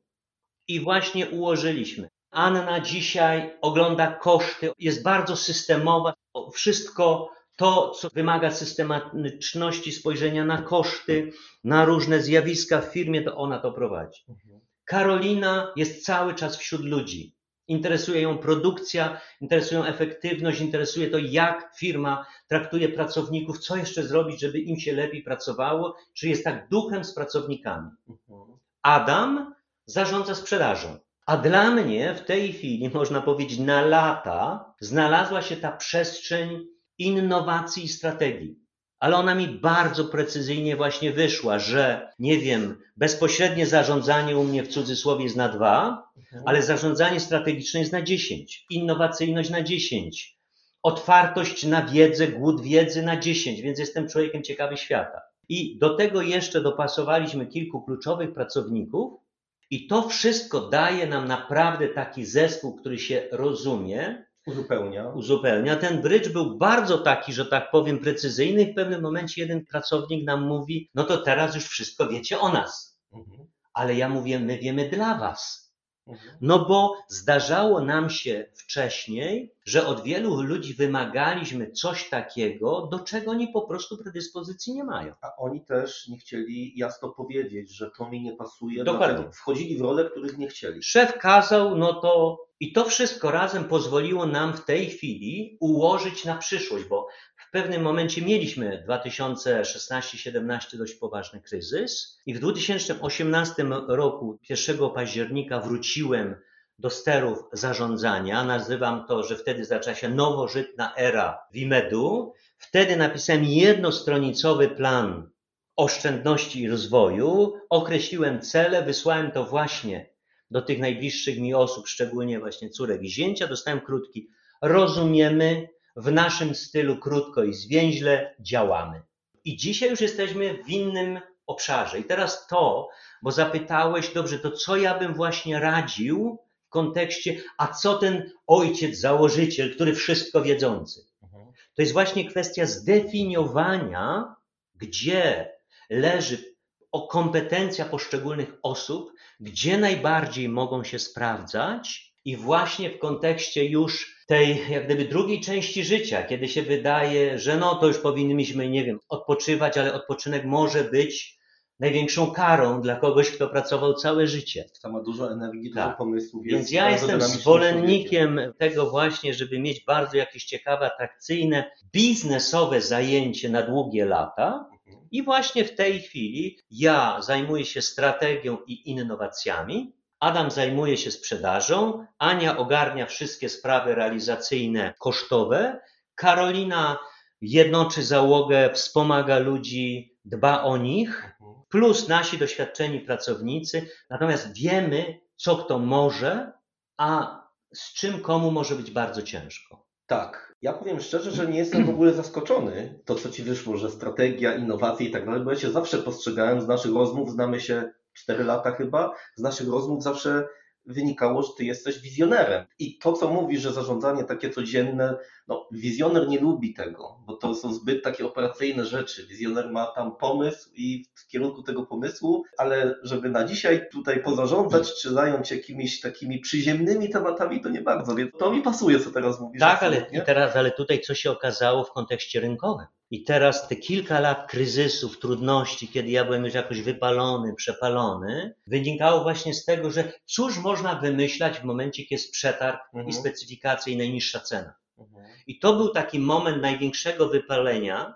I właśnie ułożyliśmy. Anna dzisiaj ogląda koszty, jest bardzo systemowa. Wszystko to, co wymaga systematyczności spojrzenia na koszty, na różne zjawiska w firmie, to ona to prowadzi. Mhm. Karolina jest cały czas wśród ludzi. Interesuje ją produkcja, interesuje ją efektywność, interesuje to, jak firma traktuje pracowników, co jeszcze zrobić, żeby im się lepiej pracowało, czy jest tak duchem z pracownikami. Mhm. Adam zarządza sprzedażą. A dla mnie w tej chwili, można powiedzieć, na lata znalazła się ta przestrzeń innowacji i strategii. Ale ona mi bardzo precyzyjnie właśnie wyszła, że nie wiem, bezpośrednie zarządzanie u mnie w cudzysłowie jest na dwa, Mhm. ale zarządzanie strategiczne jest na 10, innowacyjność na 10, otwartość na wiedzę, głód wiedzy na 10, więc jestem człowiekiem ciekawy świata. I do tego jeszcze dopasowaliśmy kilku kluczowych pracowników, I to wszystko daje nam naprawdę taki zespół, który się rozumie, Uzupełnia. uzupełnia. Ten bridge był bardzo taki, że tak powiem, precyzyjny. W pewnym momencie jeden pracownik nam mówi, no to teraz już wszystko wiecie o nas. Mhm. Ale ja mówię, my wiemy dla was. Mhm. No bo zdarzało nam się wcześniej, że od wielu ludzi wymagaliśmy coś takiego, do czego oni po prostu predyspozycji nie mają. A oni też nie chcieli jasno powiedzieć, że to mi nie pasuje, Dokładnie. wchodzili w role, których nie chcieli. Szef kazał, no to i to wszystko razem pozwoliło nam w tej chwili ułożyć na przyszłość, bo w pewnym momencie mieliśmy 2016-17 dość poważny kryzys i w 2018 roku 1 października wróciłem do sterów zarządzania. Nazywam to, że wtedy zaczęła się nowożytna era Wimedu. Wtedy napisałem jednostronicowy plan oszczędności i rozwoju, określiłem cele, wysłałem to właśnie do tych najbliższych mi osób, szczególnie właśnie córek i zięcia, dostałem krótki. Rozumiemy, w naszym stylu krótko i zwięźle działamy. I dzisiaj już jesteśmy w innym obszarze. I teraz to, bo zapytałeś, dobrze, to co ja bym właśnie radził w kontekście, a co ten ojciec, założyciel, który wszystko wiedzący? Mhm. To jest właśnie kwestia zdefiniowania, gdzie leży o kompetencja poszczególnych osób, gdzie najbardziej mogą się sprawdzać i właśnie w kontekście już tej jak gdyby drugiej części życia, kiedy się wydaje, że no to już powinniśmy, nie wiem, odpoczywać, ale odpoczynek może być największą karą dla kogoś, kto pracował całe życie. Kto ma dużo energii, Tak. dużo pomysłów. Więc ja jestem zwolennikiem tego właśnie, żeby mieć bardzo jakieś ciekawe, atrakcyjne, biznesowe zajęcie na długie lata. człowiekiem. I właśnie w tej chwili ja zajmuję się strategią i innowacjami. Adam zajmuje się sprzedażą, Ania ogarnia wszystkie sprawy realizacyjne, kosztowe, Karolina jednoczy załogę, wspomaga ludzi, dba o nich, Mhm. plus nasi doświadczeni pracownicy. Natomiast wiemy, co kto może, a z czym komu może być bardzo ciężko. Tak. Ja powiem szczerze, że nie jestem w ogóle zaskoczony to, co ci wyszło, że strategia, innowacje i tak dalej, bo ja się zawsze postrzegałem z naszych rozmów, znamy się 4 lata chyba, z naszych rozmów zawsze wynikało, że ty jesteś wizjonerem. I to, co mówisz, że zarządzanie takie codzienne, no wizjoner nie lubi tego, bo to są zbyt takie operacyjne rzeczy. Wizjoner ma tam pomysł i w kierunku tego pomysłu, ale żeby na dzisiaj tutaj pozarządzać, czy zająć się jakimiś takimi przyziemnymi tematami, to nie bardzo. Więc to mi pasuje, co teraz mówisz. Tak, ale, teraz, ale tutaj co się okazało w kontekście rynkowym. I teraz te kilka lat kryzysów, trudności, kiedy ja byłem już jakoś wypalony, przepalony, wynikało właśnie z tego, że cóż można wymyślać w momencie, kiedy jest przetarg i Mhm. specyfikacja i najniższa cena. Mhm. I to był taki moment największego wypalenia.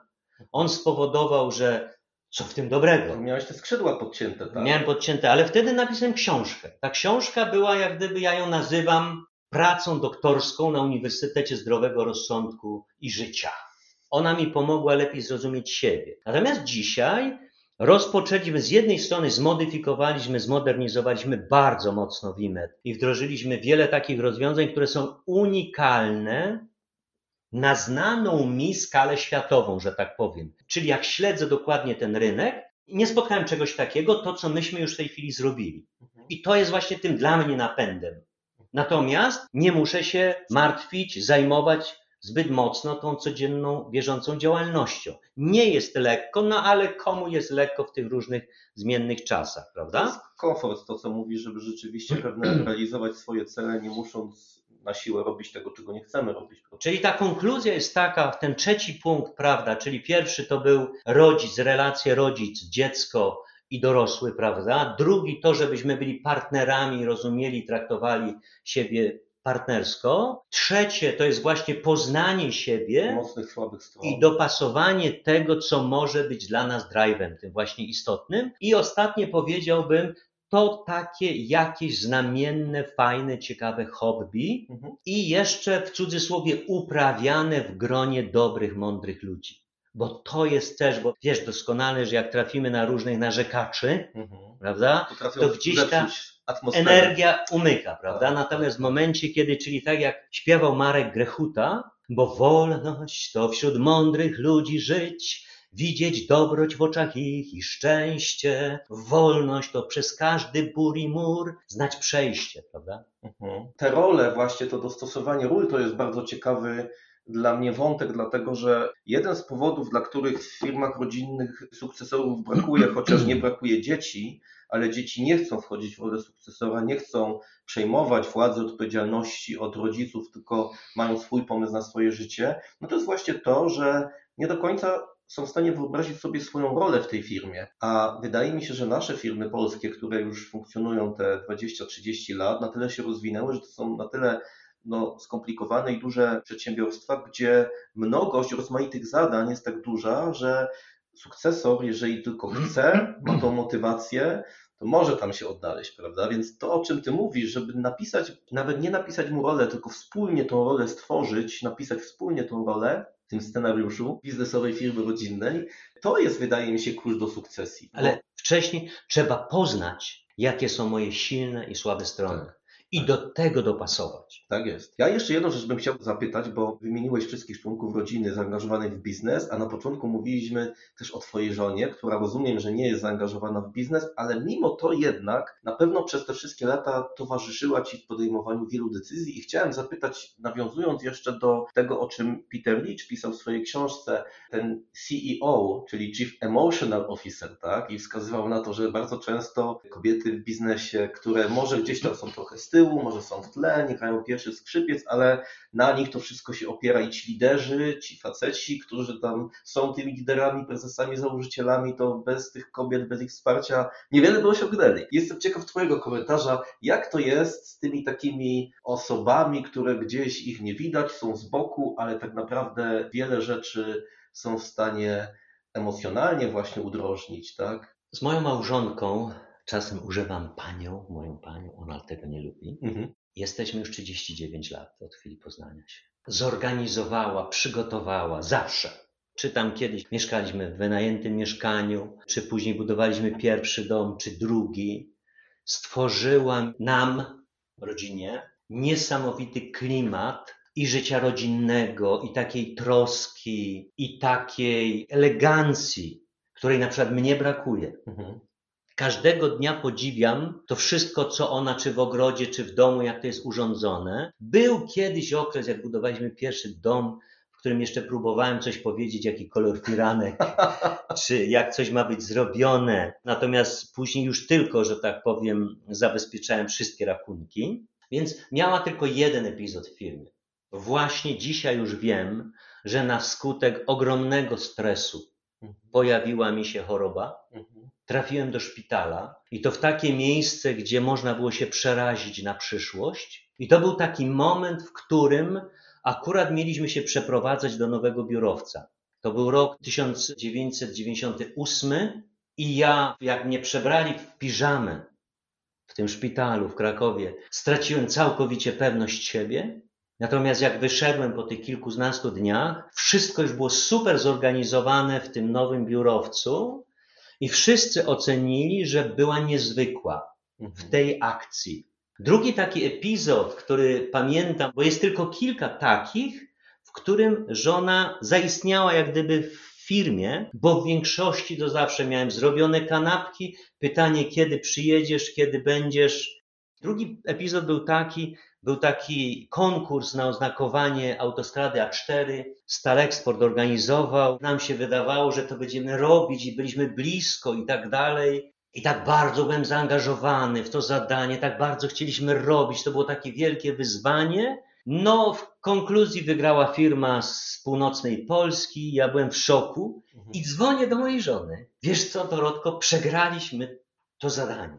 On spowodował, że co w tym dobrego? Miałeś te skrzydła podcięte, tak? Miałem podcięte, ale wtedy napisałem książkę. Ta książka była, jak gdyby ja ją nazywam pracą doktorską na Uniwersytecie Zdrowego Rozsądku i Życia. Ona mi pomogła lepiej zrozumieć siebie. Natomiast dzisiaj rozpoczęliśmy, z jednej strony zmodyfikowaliśmy, zmodernizowaliśmy bardzo mocno WIMED i wdrożyliśmy wiele takich rozwiązań, które są unikalne na znaną mi skalę światową, że tak powiem. Czyli jak śledzę dokładnie ten rynek, nie spotkałem czegoś takiego, to co myśmy już w tej chwili zrobili. Mhm. I to jest właśnie tym dla mnie napędem. Natomiast nie muszę się martwić, zajmować zbyt mocno tą codzienną, bieżącą działalnością. Nie jest lekko, no ale komu jest lekko w tych różnych zmiennych czasach, To prawda? jest komfort, to co mówisz, żeby rzeczywiście pewne realizować swoje cele, nie musząc na siłę robić tego, czego nie chcemy robić. Czyli ta konkluzja jest taka, ten trzeci punkt, prawda? Czyli pierwszy to był rodzic, relacje rodzic, dziecko i dorosły, prawda? Drugi to, żebyśmy byli partnerami, rozumieli, traktowali siebie partnersko. Trzecie to jest właśnie poznanie siebie Mocnych, słabych stron. i dopasowanie tego, co może być dla nas drive'em, tym właśnie istotnym. I ostatnie powiedziałbym, to takie jakieś znamienne, fajne, ciekawe hobby Mhm. i jeszcze w cudzysłowie uprawiane w gronie dobrych, mądrych ludzi. Bo to jest też, bo wiesz doskonale, że jak trafimy na różnych narzekaczy, Mhm. prawda, Potrafią to gdzieś ta atmosferę. energia umyka, prawda? Natomiast w momencie, kiedy, czyli tak jak śpiewał Marek Grechuta, bo wolność to wśród mądrych ludzi żyć, widzieć dobroć w oczach ich i szczęście, wolność to przez każdy bór i mur znać przejście, prawda? Mhm. Te role, właśnie to dostosowanie ról, to jest bardzo ciekawy dla mnie wątek, dlatego że jeden z powodów, dla których w firmach rodzinnych sukcesorów brakuje, chociaż nie brakuje dzieci, ale dzieci nie chcą wchodzić w rolę sukcesora, nie chcą przejmować władzy, odpowiedzialności od rodziców, tylko mają swój pomysł na swoje życie, no to jest właśnie to, że nie do końca są w stanie wyobrazić sobie swoją rolę w tej firmie. A wydaje mi się, że nasze firmy polskie, które już funkcjonują te 20-30 lat, na tyle się rozwinęły, że to są na tyle no, skomplikowane i duże przedsiębiorstwa, gdzie mnogość rozmaitych zadań jest tak duża, że sukcesor, jeżeli tylko chce, ma tą motywację, to może tam się odnaleźć, prawda? Więc to, o czym ty mówisz, żeby napisać, nawet nie napisać mu rolę, tylko wspólnie tą rolę stworzyć, napisać wspólnie tą rolę w tym scenariuszu biznesowej firmy rodzinnej, to jest, wydaje mi się, klucz do sukcesji. Ale wcześniej trzeba poznać, jakie są moje silne i słabe strony. Tak i do tego dopasować. Tak jest. Ja jeszcze jedną rzecz bym chciał zapytać, bo wymieniłeś wszystkich członków rodziny zaangażowanych w biznes, a na początku mówiliśmy też o Twojej żonie, która rozumiem, że nie jest zaangażowana w biznes, ale mimo to jednak na pewno przez te wszystkie lata towarzyszyła Ci w podejmowaniu wielu decyzji i chciałem zapytać, nawiązując jeszcze do tego, o czym Peter Leach pisał w swojej książce, ten CEO, czyli Chief Emotional Officer, tak, i wskazywał na to, że bardzo często kobiety w biznesie, które może gdzieś tam są trochę z tyłu, tyłu, może są w tle, nie grają pierwszy skrzypiec, ale na nich to wszystko się opiera i ci liderzy, ci faceci, którzy tam są tymi liderami, prezesami, założycielami, to bez tych kobiet, bez ich wsparcia niewiele by osiągnęli. Jestem ciekaw Twojego komentarza, jak to jest z tymi takimi osobami, które gdzieś ich nie widać, są z boku, ale tak naprawdę wiele rzeczy są w stanie emocjonalnie właśnie udrożnić, tak? Z moją małżonką Czasem używam panią, moją panią, ona tego nie lubi. Mhm. Jesteśmy już 39 lat od chwili poznania się. Zorganizowała, przygotowała zawsze. Czy tam kiedyś mieszkaliśmy w wynajętym mieszkaniu, czy później budowaliśmy pierwszy dom, czy drugi. Stworzyła nam, rodzinie, niesamowity klimat i życia rodzinnego, i takiej troski, i takiej elegancji, której na przykład mnie brakuje. Mhm. Każdego dnia podziwiam to wszystko, co ona, czy w ogrodzie, czy w domu, jak to jest urządzone. Był kiedyś okres, jak budowaliśmy pierwszy dom, w którym jeszcze próbowałem coś powiedzieć, jaki kolor firanek, czy jak coś ma być zrobione. Natomiast później już tylko, że tak powiem, zabezpieczałem wszystkie rachunki. Więc miała tylko jeden epizod w firmie. Właśnie dzisiaj już wiem, że na skutek ogromnego stresu mhm. pojawiła mi się choroba. Mhm trafiłem do szpitala i to w takie miejsce, gdzie można było się przerazić na przyszłość. I to był taki moment, w którym akurat mieliśmy się przeprowadzać do nowego biurowca. To był rok 1998 i ja, jak mnie przebrali w piżamę w tym szpitalu w Krakowie, straciłem całkowicie pewność siebie. Natomiast jak wyszedłem po tych kilkunastu dniach, wszystko już było super zorganizowane w tym nowym biurowcu i wszyscy ocenili, że była niezwykła w mhm. tej akcji. Drugi taki epizod, który pamiętam, bo jest tylko kilka takich, w którym żona zaistniała jak gdyby w firmie, bo w większości to zawsze miałem zrobione kanapki, pytanie kiedy przyjedziesz, kiedy będziesz. Drugi epizod był taki, był taki konkurs na oznakowanie autostrady A4. Staleksport organizował. Nam się wydawało, że to będziemy robić i byliśmy blisko i tak dalej. I tak bardzo byłem zaangażowany w to zadanie, tak bardzo chcieliśmy robić. To było takie wielkie wyzwanie. No, w konkluzji wygrała firma z północnej Polski. Ja byłem w szoku i dzwonię do mojej żony. Wiesz co, Dorotko, przegraliśmy to zadanie.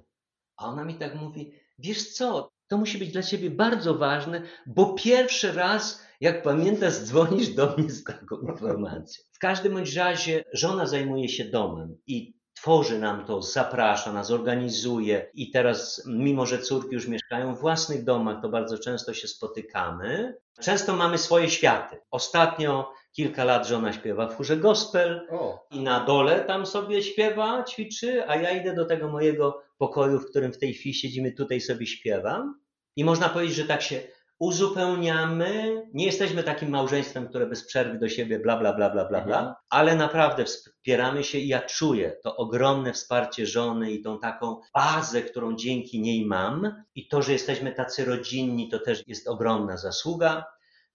A ona mi tak mówi, wiesz co, to musi być dla ciebie bardzo ważne, bo pierwszy raz, jak pamiętasz, dzwonisz do mnie z taką informacją. W każdym bądź razie żona zajmuje się domem i tworzy nam to, zaprasza nas, organizuje i teraz, mimo że córki już mieszkają w własnych domach, to bardzo często się spotykamy. Często mamy swoje światy. Ostatnio kilka lat żona śpiewa w chórze gospel o. i na dole tam sobie śpiewa, ćwiczy, a ja idę do tego mojego pokoju, w którym w tej chwili siedzimy, tutaj sobie śpiewam. I można powiedzieć, że tak się uzupełniamy. Nie jesteśmy takim małżeństwem, które bez przerwy do siebie bla, bla, bla, bla, bla, bla, Mhm. ale naprawdę wspieramy się i ja czuję to ogromne wsparcie żony i tą taką bazę, którą dzięki niej mam. I to, że jesteśmy tacy rodzinni, to też jest ogromna zasługa.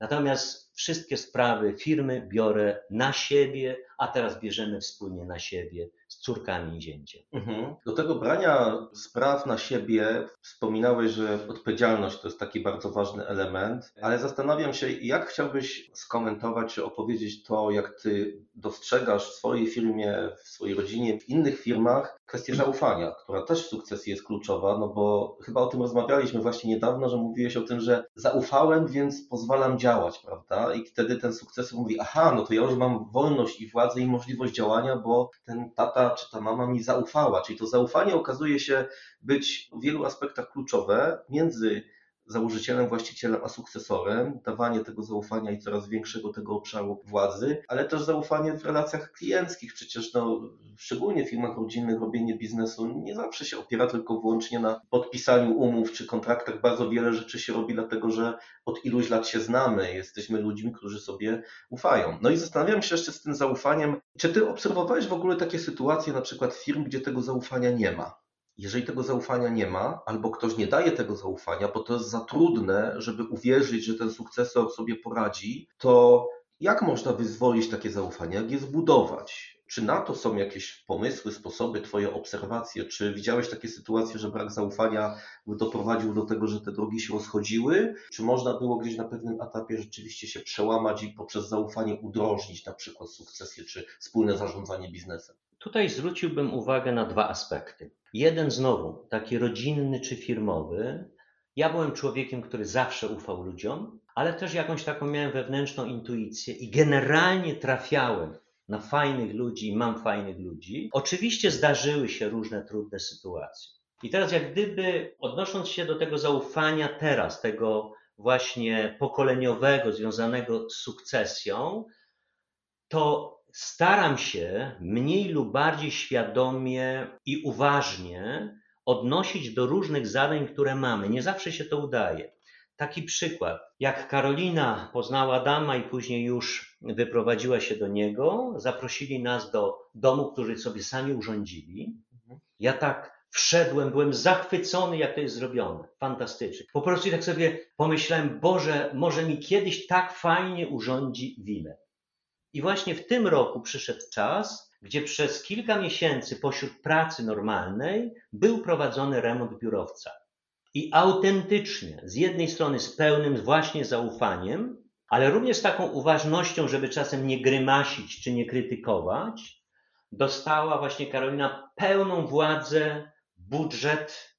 Natomiast wszystkie sprawy firmy biorę na siebie, a teraz bierzemy wspólnie na siebie z córkami i zięciem. Mhm. Do tego brania spraw na siebie wspominałeś, że odpowiedzialność to jest taki bardzo ważny element, ale zastanawiam się, jak chciałbyś skomentować czy opowiedzieć to, jak ty dostrzegasz w swojej firmie, w swojej rodzinie, w innych firmach kwestię zaufania, która też w sukcesji jest kluczowa, no bo chyba o tym rozmawialiśmy właśnie niedawno, że mówiłeś o tym, że zaufałem, więc pozwalam działać, prawda? I wtedy ten sukces mówi, aha, no to ja już mam wolność i władzę i możliwość działania, bo ten tata czy ta mama mi zaufała. Czyli to zaufanie okazuje się być w wielu aspektach kluczowe między założycielem, właścicielem, a sukcesorem, dawanie tego zaufania i coraz większego tego obszaru władzy, ale też zaufanie w relacjach klienckich. Przecież no, szczególnie w firmach rodzinnych robienie biznesu nie zawsze się opiera tylko wyłącznie na podpisaniu umów czy kontraktach. Bardzo wiele rzeczy się robi dlatego, że od iluś lat się znamy, jesteśmy ludźmi, którzy sobie ufają. No i zastanawiam się jeszcze z tym zaufaniem, czy ty obserwowałeś w ogóle takie sytuacje, na przykład firm, gdzie tego zaufania nie ma? Jeżeli tego zaufania nie ma, albo ktoś nie daje tego zaufania, bo to jest za trudne, żeby uwierzyć, że ten sukcesor sobie poradzi, to jak można wyzwolić takie zaufanie? Jak je zbudować? Czy na to są jakieś pomysły, sposoby, Twoje obserwacje? Czy widziałeś takie sytuacje, że brak zaufania doprowadził do tego, że te drogi się rozchodziły? Czy można było gdzieś na pewnym etapie rzeczywiście się przełamać i poprzez zaufanie udrożnić na przykład sukcesję czy wspólne zarządzanie biznesem? Tutaj zwróciłbym uwagę na dwa aspekty. Jeden znowu, taki rodzinny czy firmowy. Ja byłem człowiekiem, który zawsze ufał ludziom, ale też jakąś taką miałem wewnętrzną intuicję i generalnie trafiałem na fajnych ludzi i mam fajnych ludzi. Oczywiście zdarzyły się różne trudne sytuacje. I teraz, jak gdyby odnosząc się do tego zaufania teraz, tego właśnie pokoleniowego, związanego z sukcesją, to staram się mniej lub bardziej świadomie i uważnie odnosić do różnych zadań, które mamy. Nie zawsze się to udaje. Taki przykład. Jak Karolina poznała Adama i później już wyprowadziła się do niego, zaprosili nas do domu, który sobie sami urządzili. Ja tak wszedłem, byłem zachwycony, jak to jest zrobione. Fantastycznie. Po prostu tak sobie pomyślałem, Boże, może mi kiedyś tak fajnie urządzi willę. I właśnie w tym roku przyszedł czas, gdzie przez kilka miesięcy pośród pracy normalnej był prowadzony remont biurowca. I autentycznie, z jednej strony z pełnym właśnie zaufaniem, ale również z taką uważnością, żeby czasem nie grymasić czy nie krytykować, dostała właśnie Karolina pełną władzę, budżet,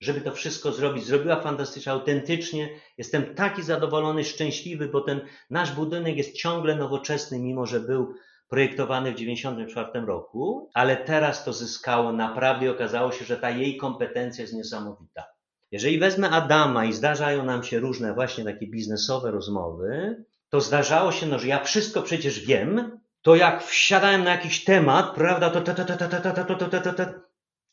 żeby to wszystko zrobić. Zrobiła fantastycznie, autentycznie. Jestem taki zadowolony, szczęśliwy, bo ten nasz budynek jest ciągle nowoczesny, mimo że był projektowany w 1994 roku, ale teraz to zyskało naprawdę i okazało się, że ta jej kompetencja jest niesamowita. Jeżeli wezmę Adama i zdarzają nam się różne właśnie takie biznesowe rozmowy, to zdarzało się, no, że ja wszystko przecież wiem, to jak wsiadałem na jakiś temat, prawda, to, to, to, to, to, to, to, to, to, to, to,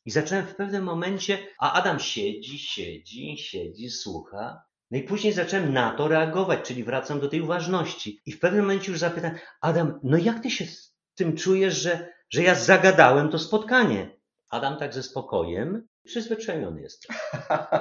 i zacząłem w pewnym momencie, a Adam siedzi, siedzi, siedzi, słucha. No i później zacząłem na to reagować, czyli wracam do tej uważności. I w pewnym momencie już zapytałem, Adam, no jak ty się z tym czujesz, że, że ja zagadałem to spotkanie? Adam tak ze spokojem, przyzwyczajony jest.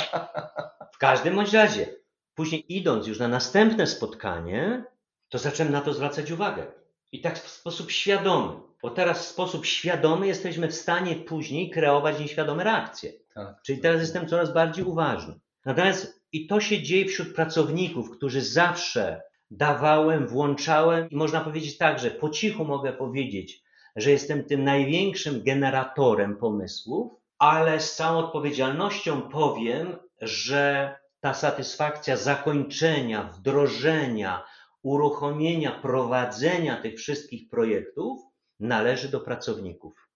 W każdym bądź razie, później idąc już na następne spotkanie, to zacząłem na to zwracać uwagę. I tak w sposób świadomy. Bo teraz w sposób świadomy jesteśmy w stanie później kreować nieświadome reakcje. Tak. Czyli teraz jestem coraz bardziej uważny. Natomiast i to się dzieje wśród pracowników, którzy zawsze dawałem, włączałem i można powiedzieć tak, że po cichu mogę powiedzieć, że jestem tym największym generatorem pomysłów, ale z całą odpowiedzialnością powiem, że ta satysfakcja zakończenia, wdrożenia, uruchomienia, prowadzenia tych wszystkich projektów należy do pracowników.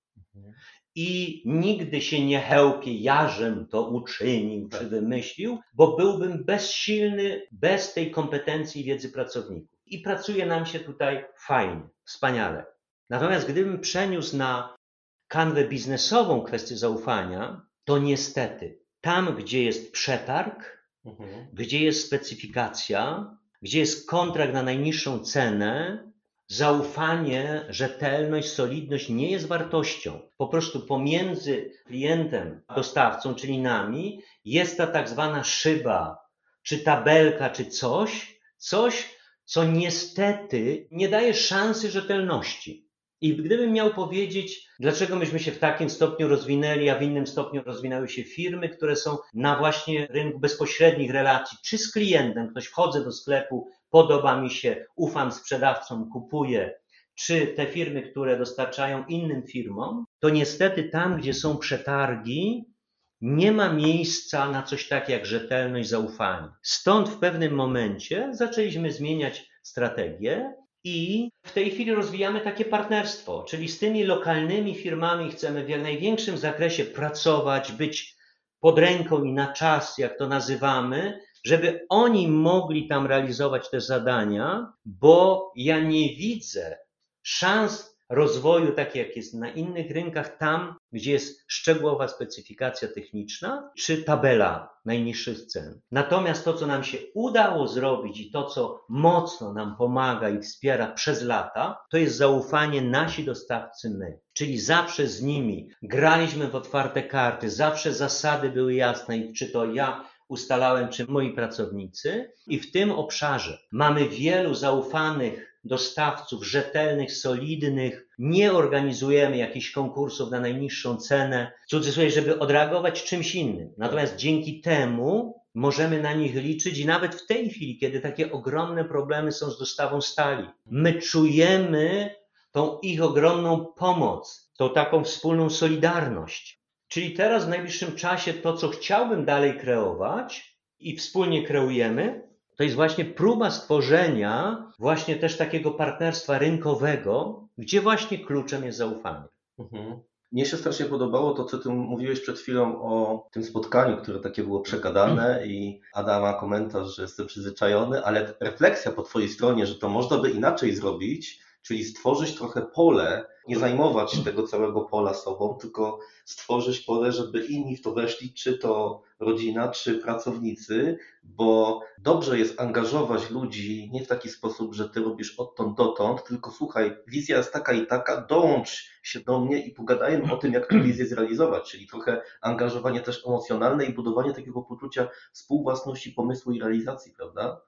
I nigdy się nie chełpię, jażem to uczynił czy wymyślił, bo byłbym bezsilny bez tej kompetencji i wiedzy pracowników. I pracuje nam się tutaj fajnie, wspaniale. Natomiast gdybym przeniósł na kanwę biznesową kwestię zaufania, to niestety tam, gdzie jest przetarg, Mhm. gdzie jest specyfikacja, gdzie jest kontrakt na najniższą cenę, zaufanie, rzetelność, solidność nie jest wartością. Po prostu pomiędzy klientem a dostawcą, czyli nami, jest ta tak zwana szyba, czy tabelka, czy coś, coś, co niestety nie daje szansy rzetelności. I gdybym miał powiedzieć, dlaczego myśmy się w takim stopniu rozwinęli, a w innym stopniu rozwinęły się firmy, które są na właśnie rynku bezpośrednich relacji, czy z klientem, ktoś wchodzę do sklepu, podoba mi się, ufam sprzedawcom, kupuję, czy te firmy, które dostarczają innym firmom, to niestety tam, gdzie są przetargi, nie ma miejsca na coś takiego jak rzetelność, zaufanie. Stąd w pewnym momencie zaczęliśmy zmieniać strategię i w tej chwili rozwijamy takie partnerstwo, czyli z tymi lokalnymi firmami chcemy w największym zakresie pracować, być pod ręką i na czas, jak to nazywamy, żeby oni mogli tam realizować te zadania, bo ja nie widzę szans rozwoju, tak jak jest na innych rynkach, tam, gdzie jest szczegółowa specyfikacja techniczna, czy tabela najniższych cen. Natomiast to, co nam się udało zrobić i to, co mocno nam pomaga i wspiera przez lata, to jest zaufanie nasi dostawcy my. Czyli zawsze z nimi graliśmy w otwarte karty, zawsze zasady były jasne i czy to ja ustalałem, czy moi pracownicy. I w tym obszarze mamy wielu zaufanych dostawców, rzetelnych, solidnych. Nie organizujemy jakichś konkursów na najniższą cenę, w cudzysłowie, żeby odreagować czymś innym. Natomiast dzięki temu możemy na nich liczyć i nawet w tej chwili, kiedy takie ogromne problemy są z dostawą stali, my czujemy tą ich ogromną pomoc, tą taką wspólną solidarność. Czyli teraz w najbliższym czasie to, co chciałbym dalej kreować i wspólnie kreujemy, to jest właśnie próba stworzenia właśnie też takiego partnerstwa rynkowego, gdzie właśnie kluczem jest zaufanie. Mhm. Mnie się strasznie podobało to, co ty mówiłeś przed chwilą o tym spotkaniu, które takie było przegadane i Adama komentarz, że jestem przyzwyczajony, ale refleksja po twojej stronie, że to można by inaczej zrobić, czyli stworzyć trochę pole, nie zajmować tego całego pola sobą, tylko stworzyć pole, żeby inni w to weszli, czy to rodzina, czy pracownicy, bo dobrze jest angażować ludzi nie w taki sposób, że ty robisz odtąd dotąd, tylko słuchaj, wizja jest taka i taka, dołącz się do mnie i pogadajmy o tym, jak tę wizję zrealizować, czyli trochę angażowanie też emocjonalne i budowanie takiego poczucia współwłasności pomysłu i realizacji, prawda?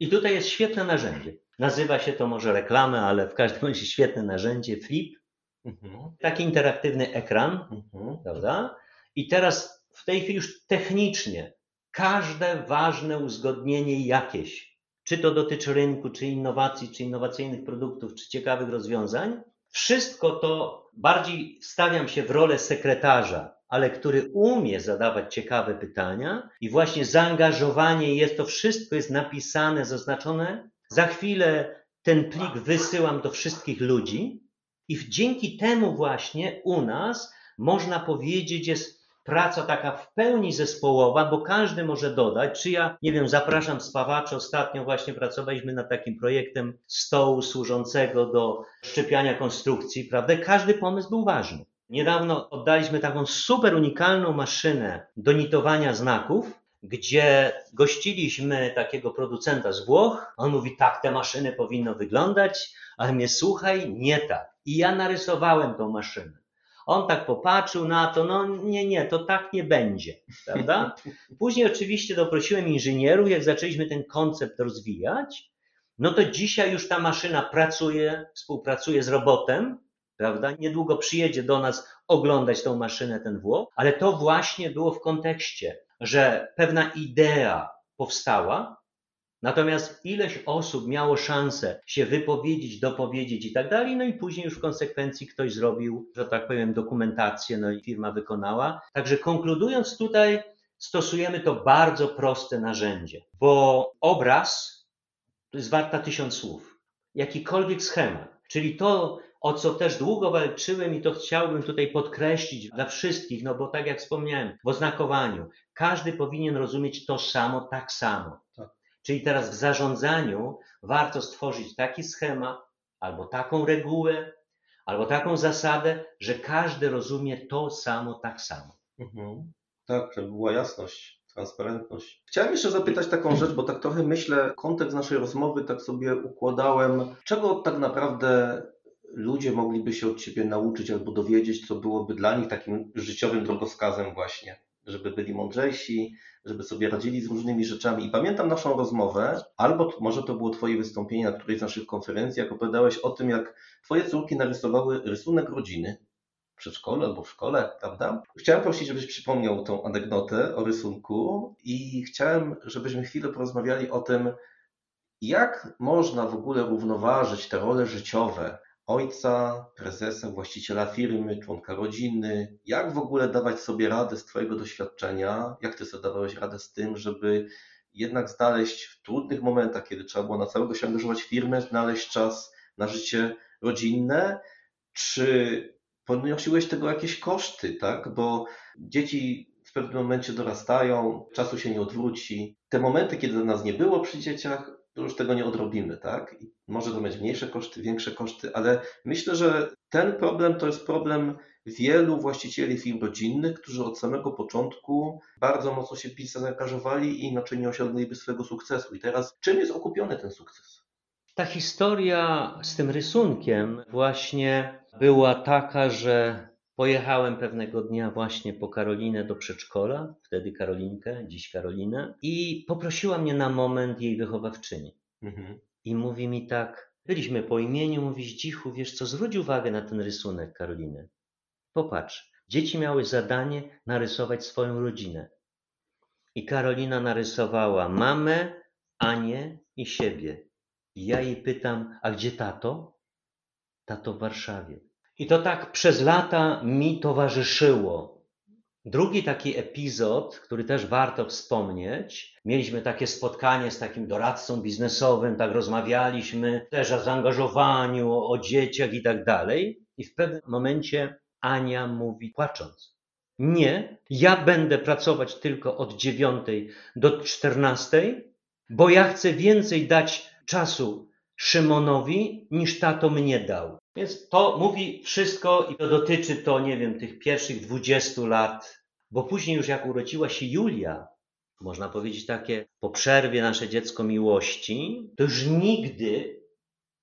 I tutaj jest świetne narzędzie. Nazywa się to może reklamy, ale w każdym razie świetne narzędzie Flip. Mhm. Taki interaktywny ekran, mhm. prawda? I teraz w tej chwili już technicznie każde ważne uzgodnienie jakieś, czy to dotyczy rynku, czy innowacji, czy innowacyjnych produktów, czy ciekawych rozwiązań, wszystko to bardziej stawiam się w rolę sekretarza, ale który umie zadawać ciekawe pytania i właśnie zaangażowanie jest, to wszystko jest napisane, zaznaczone. Za chwilę ten plik wysyłam do wszystkich ludzi i dzięki temu właśnie u nas można powiedzieć jest praca taka w pełni zespołowa, bo każdy może dodać, czy ja, nie wiem, zapraszam spawaczy, ostatnio właśnie pracowaliśmy nad takim projektem stołu służącego do szczepiania konstrukcji, prawda? Każdy pomysł był ważny. Niedawno oddaliśmy taką super unikalną maszynę do nitowania znaków, gdzie gościliśmy takiego producenta z Włoch. On mówi, tak, te maszyny powinno wyglądać, ale mnie słuchaj, nie tak. I ja narysowałem tą maszynę. On tak popatrzył na to, no nie, nie, to tak nie będzie, prawda? Później oczywiście doprosiłem inżynierów, jak zaczęliśmy ten koncept rozwijać, no to dzisiaj już ta maszyna pracuje, współpracuje z robotem, prawda? Niedługo przyjedzie do nas oglądać tą maszynę ten Włoch, ale to właśnie było w kontekście, że pewna idea powstała, natomiast ileś osób miało szansę się wypowiedzieć, dopowiedzieć i tak dalej, no i później już w konsekwencji ktoś zrobił, że tak powiem, dokumentację, no i firma wykonała. Także konkludując tutaj, stosujemy to bardzo proste narzędzie, bo obraz to jest warta tysiąc słów. Jakikolwiek schemat, czyli to, o co też długo walczyłem i to chciałbym tutaj podkreślić dla wszystkich, no bo tak jak wspomniałem, w oznakowaniu każdy powinien rozumieć to samo, tak samo. Tak. Czyli teraz w zarządzaniu warto stworzyć taki schemat, albo taką regułę, albo taką zasadę, że każdy rozumie to samo, tak samo. Mhm. Tak, żeby była jasność. transparentność. Chciałem jeszcze zapytać taką rzecz, bo tak trochę myślę, kontekst naszej rozmowy tak sobie układałem, czego tak naprawdę ludzie mogliby się od Ciebie nauczyć albo dowiedzieć, co byłoby dla nich takim życiowym drogowskazem właśnie, żeby byli mądrzejsi, żeby sobie radzili z różnymi rzeczami. I pamiętam naszą rozmowę, albo może to było Twoje wystąpienie na którejś z naszych konferencji, jak opowiadałeś o tym, jak Twoje córki narysowały rysunek rodziny w przedszkolu albo w szkole, prawda? Chciałem prosić, żebyś przypomniał tą anegdotę o rysunku i chciałem, żebyśmy chwilę porozmawiali o tym, jak można w ogóle równoważyć te role życiowe ojca, prezesa, właściciela firmy, członka rodziny. Jak w ogóle dawać sobie radę z Twojego doświadczenia? Jak Ty sobie dawałeś radę z tym, żeby jednak znaleźć w trudnych momentach, kiedy trzeba było na całego się angażować w firmę, znaleźć czas na życie rodzinne? Czy ponosiłeś tego jakieś koszty, tak? Bo dzieci w pewnym momencie dorastają, czasu się nie odwróci. Te momenty, kiedy nas nie było przy dzieciach, już tego nie odrobimy, tak? I może to mieć mniejsze koszty, większe koszty, ale myślę, że ten problem to jest problem wielu właścicieli firm rodzinnych, którzy od samego początku bardzo mocno się w zaangażowali i inaczej nie osiągnęliby swojego sukcesu. I teraz czym jest okupiony ten sukces? Ta historia z tym rysunkiem właśnie była taka, że Pojechałem pewnego dnia właśnie po Karolinę do przedszkola, wtedy Karolinkę, dziś Karolinę, i poprosiła mnie na moment jej wychowawczyni. Mhm. I mówi mi tak, byliśmy po imieniu, mówi Zdzichu, wiesz co, zwróć uwagę na ten rysunek Karoliny. Popatrz, dzieci miały zadanie narysować swoją rodzinę. I Karolina narysowała mamę, Anię i siebie. I ja jej pytam, a gdzie tato? Tato w Warszawie. I to tak przez lata mi towarzyszyło. Drugi taki epizod, który też warto wspomnieć, mieliśmy takie spotkanie z takim doradcą biznesowym, tak rozmawialiśmy też o zaangażowaniu, o dzieciach i tak dalej. I w pewnym momencie Ania mówi płacząc: Nie, ja będę pracować tylko od dziewiątej do czternastej, bo ja chcę więcej dać czasu Szymonowi niż tato mnie dał. Więc to mówi wszystko i to dotyczy to, nie wiem, tych pierwszych 20 lat, bo później już jak urodziła się Julia, można powiedzieć takie po przerwie nasze dziecko miłości, to już nigdy,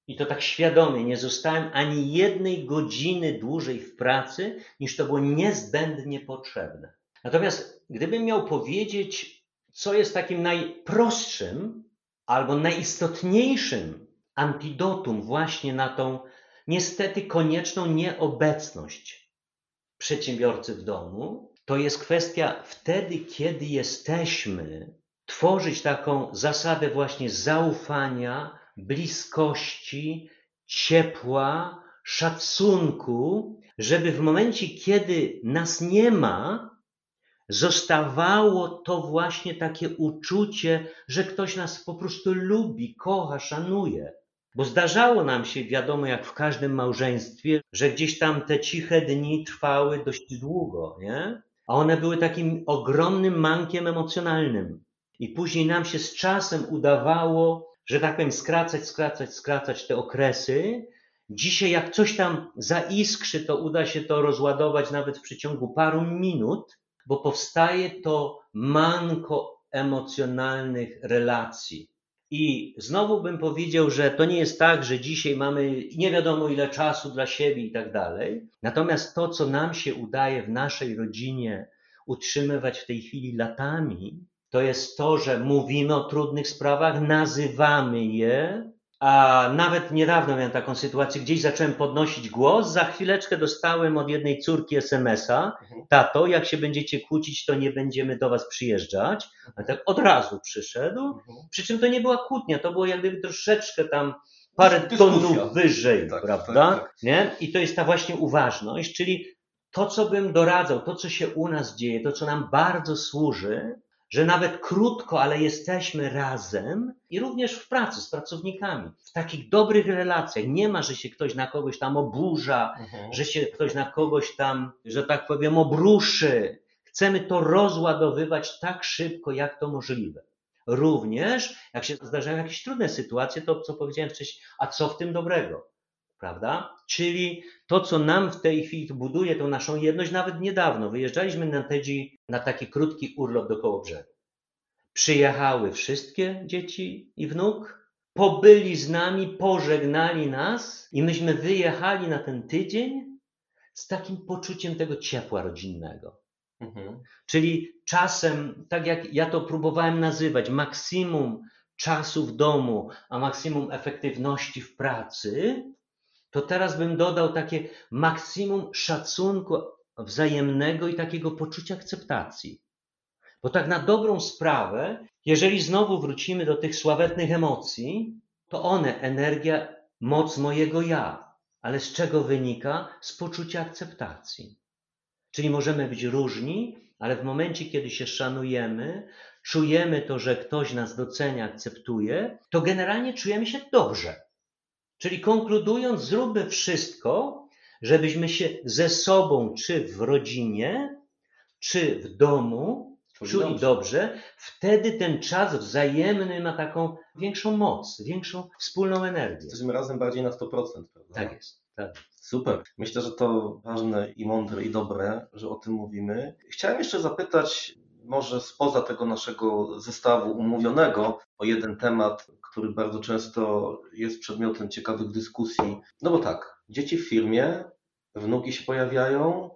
i to tak świadomie, nie zostałem ani jednej godziny dłużej w pracy, niż to było niezbędnie potrzebne. Natomiast gdybym miał powiedzieć, co jest takim najprostszym albo najistotniejszym antidotum właśnie na tą niestety konieczną nieobecność przedsiębiorcy w domu, to jest kwestia wtedy, kiedy jesteśmy, tworzyć taką zasadę właśnie zaufania, bliskości, ciepła, szacunku, żeby w momencie, kiedy nas nie ma, zostawało to właśnie takie uczucie, że ktoś nas po prostu lubi, kocha, szanuje. Bo zdarzało nam się, wiadomo, jak w każdym małżeństwie, że gdzieś tam te ciche dni trwały dość długo, nie? A one były takim ogromnym mankiem emocjonalnym. I później nam się z czasem udawało, że tak powiem, skracać, skracać, skracać te okresy. Dzisiaj, jak coś tam zaiskrzy, to uda się to rozładować nawet w przeciągu paru minut, bo powstaje to manko emocjonalnych relacji. I znowu bym powiedział, że to nie jest tak, że dzisiaj mamy nie wiadomo ile czasu dla siebie i tak dalej. Natomiast to, co nam się udaje w naszej rodzinie utrzymywać w tej chwili latami, to jest to, że mówimy o trudnych sprawach, nazywamy je, a nawet niedawno miałem taką sytuację, gdzieś zacząłem podnosić głos, za chwileczkę dostałem od jednej córki SMS-a, mhm. tato, jak się będziecie kłócić, to nie będziemy do was przyjeżdżać. A tak od razu przyszedł, mhm. przy czym to nie była kłótnia, to było jak gdyby troszeczkę tam parę tonów wyżej, tak, prawda? Tak, tak. Nie? I to jest ta właśnie uważność, czyli to, co bym doradzał, to, co się u nas dzieje, to, co nam bardzo służy, że nawet krótko, ale jesteśmy razem i również w pracy z pracownikami, w takich dobrych relacjach. Nie ma, że się ktoś na kogoś tam oburza, mhm. że się ktoś na kogoś tam, że tak powiem, obruszy. Chcemy to rozładowywać tak szybko, jak to możliwe. Również, jak się zdarzają jakieś trudne sytuacje, to co powiedziałem wcześniej, a co w tym dobrego? Prawda? Czyli to, co nam w tej chwili buduje tą naszą jedność, nawet niedawno wyjeżdżaliśmy na Tedzi na taki krótki urlop do Kołobrzegu. Przyjechały wszystkie dzieci i wnuk, pobyli z nami, pożegnali nas i myśmy wyjechali na ten tydzień z takim poczuciem tego ciepła rodzinnego. Mhm. Czyli czasem, tak jak ja to próbowałem nazywać, maksimum czasu w domu, a maksimum efektywności w pracy, to teraz bym dodał takie maksimum szacunku wzajemnego i takiego poczucia akceptacji. Bo tak na dobrą sprawę, jeżeli znowu wrócimy do tych sławetnych emocji, to one, energia, moc mojego ja. Ale z czego wynika? Z poczucia akceptacji. Czyli możemy być różni, ale w momencie, kiedy się szanujemy, czujemy to, że ktoś nas docenia, akceptuje, to generalnie czujemy się dobrze. Czyli konkludując, zróbmy wszystko, żebyśmy się ze sobą, czy w rodzinie, czy w domu, Czuli dobrze. Wtedy ten czas wzajemny ma taką większą moc, większą wspólną energię. Jesteśmy razem bardziej na 100%, prawda? Tak jest. Tak. Super. Myślę, że to ważne i mądre i dobre, że o tym mówimy. Chciałem jeszcze zapytać, może spoza tego naszego zestawu umówionego, o jeden temat, który bardzo często jest przedmiotem ciekawych dyskusji. No bo tak, dzieci w firmie, wnuki się pojawiają.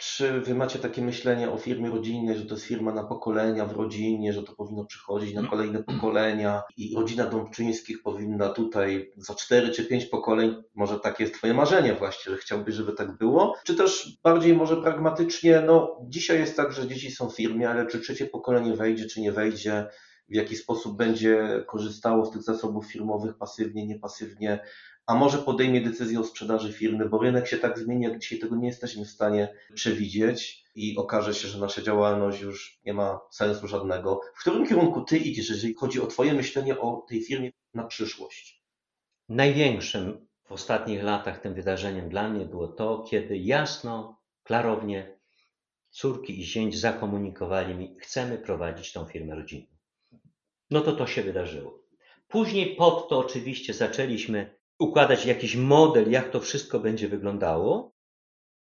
Czy wy macie takie myślenie o firmie rodzinnej, że to jest firma na pokolenia w rodzinie, że to powinno przychodzić na kolejne pokolenia i rodzina Dąbczyńskich powinna tutaj za cztery czy pięć pokoleń, może takie jest twoje marzenie właśnie, że chciałbyś, żeby tak było? Czy też bardziej może pragmatycznie, no dzisiaj jest tak, że dzieci są w firmie, ale czy trzecie pokolenie wejdzie, czy nie wejdzie, w jaki sposób będzie korzystało z tych zasobów firmowych pasywnie, niepasywnie, a może podejmie decyzję o sprzedaży firmy, bo rynek się tak zmieni, jak dzisiaj tego nie jesteśmy w stanie przewidzieć i okaże się, że nasza działalność już nie ma sensu żadnego. W którym kierunku ty idziesz, jeżeli chodzi o twoje myślenie o tej firmie na przyszłość? Największym w ostatnich latach tym wydarzeniem dla mnie było to, kiedy jasno, klarownie córki i zięć zakomunikowali mi, chcemy prowadzić tą firmę rodzinną. No to to się wydarzyło. Później pod to oczywiście zaczęliśmy układać jakiś model, jak to wszystko będzie wyglądało.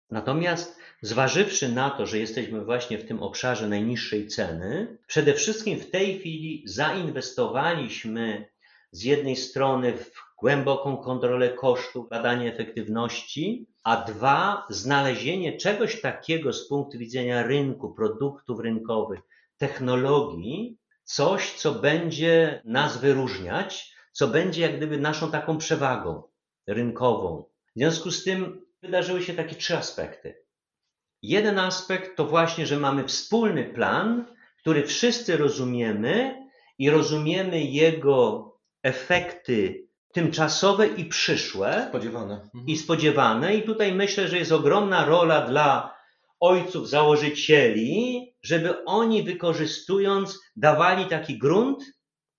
Natomiast zważywszy na to, że jesteśmy właśnie w tym obszarze najniższej ceny, przede wszystkim w tej chwili zainwestowaliśmy z jednej strony w głęboką kontrolę kosztów, badanie efektywności, a dwa, znalezienie czegoś takiego z punktu widzenia rynku, produktów rynkowych, technologii, coś, co będzie nas wyróżniać, co będzie jak gdyby naszą taką przewagą rynkową. W związku z tym wydarzyły się takie trzy aspekty. Jeden aspekt to właśnie, że mamy wspólny plan, który wszyscy rozumiemy i rozumiemy jego efekty tymczasowe i przyszłe Spodziewane. i spodziewane. I tutaj myślę, że jest ogromna rola dla ojców założycieli, żeby oni wykorzystując dawali taki grunt,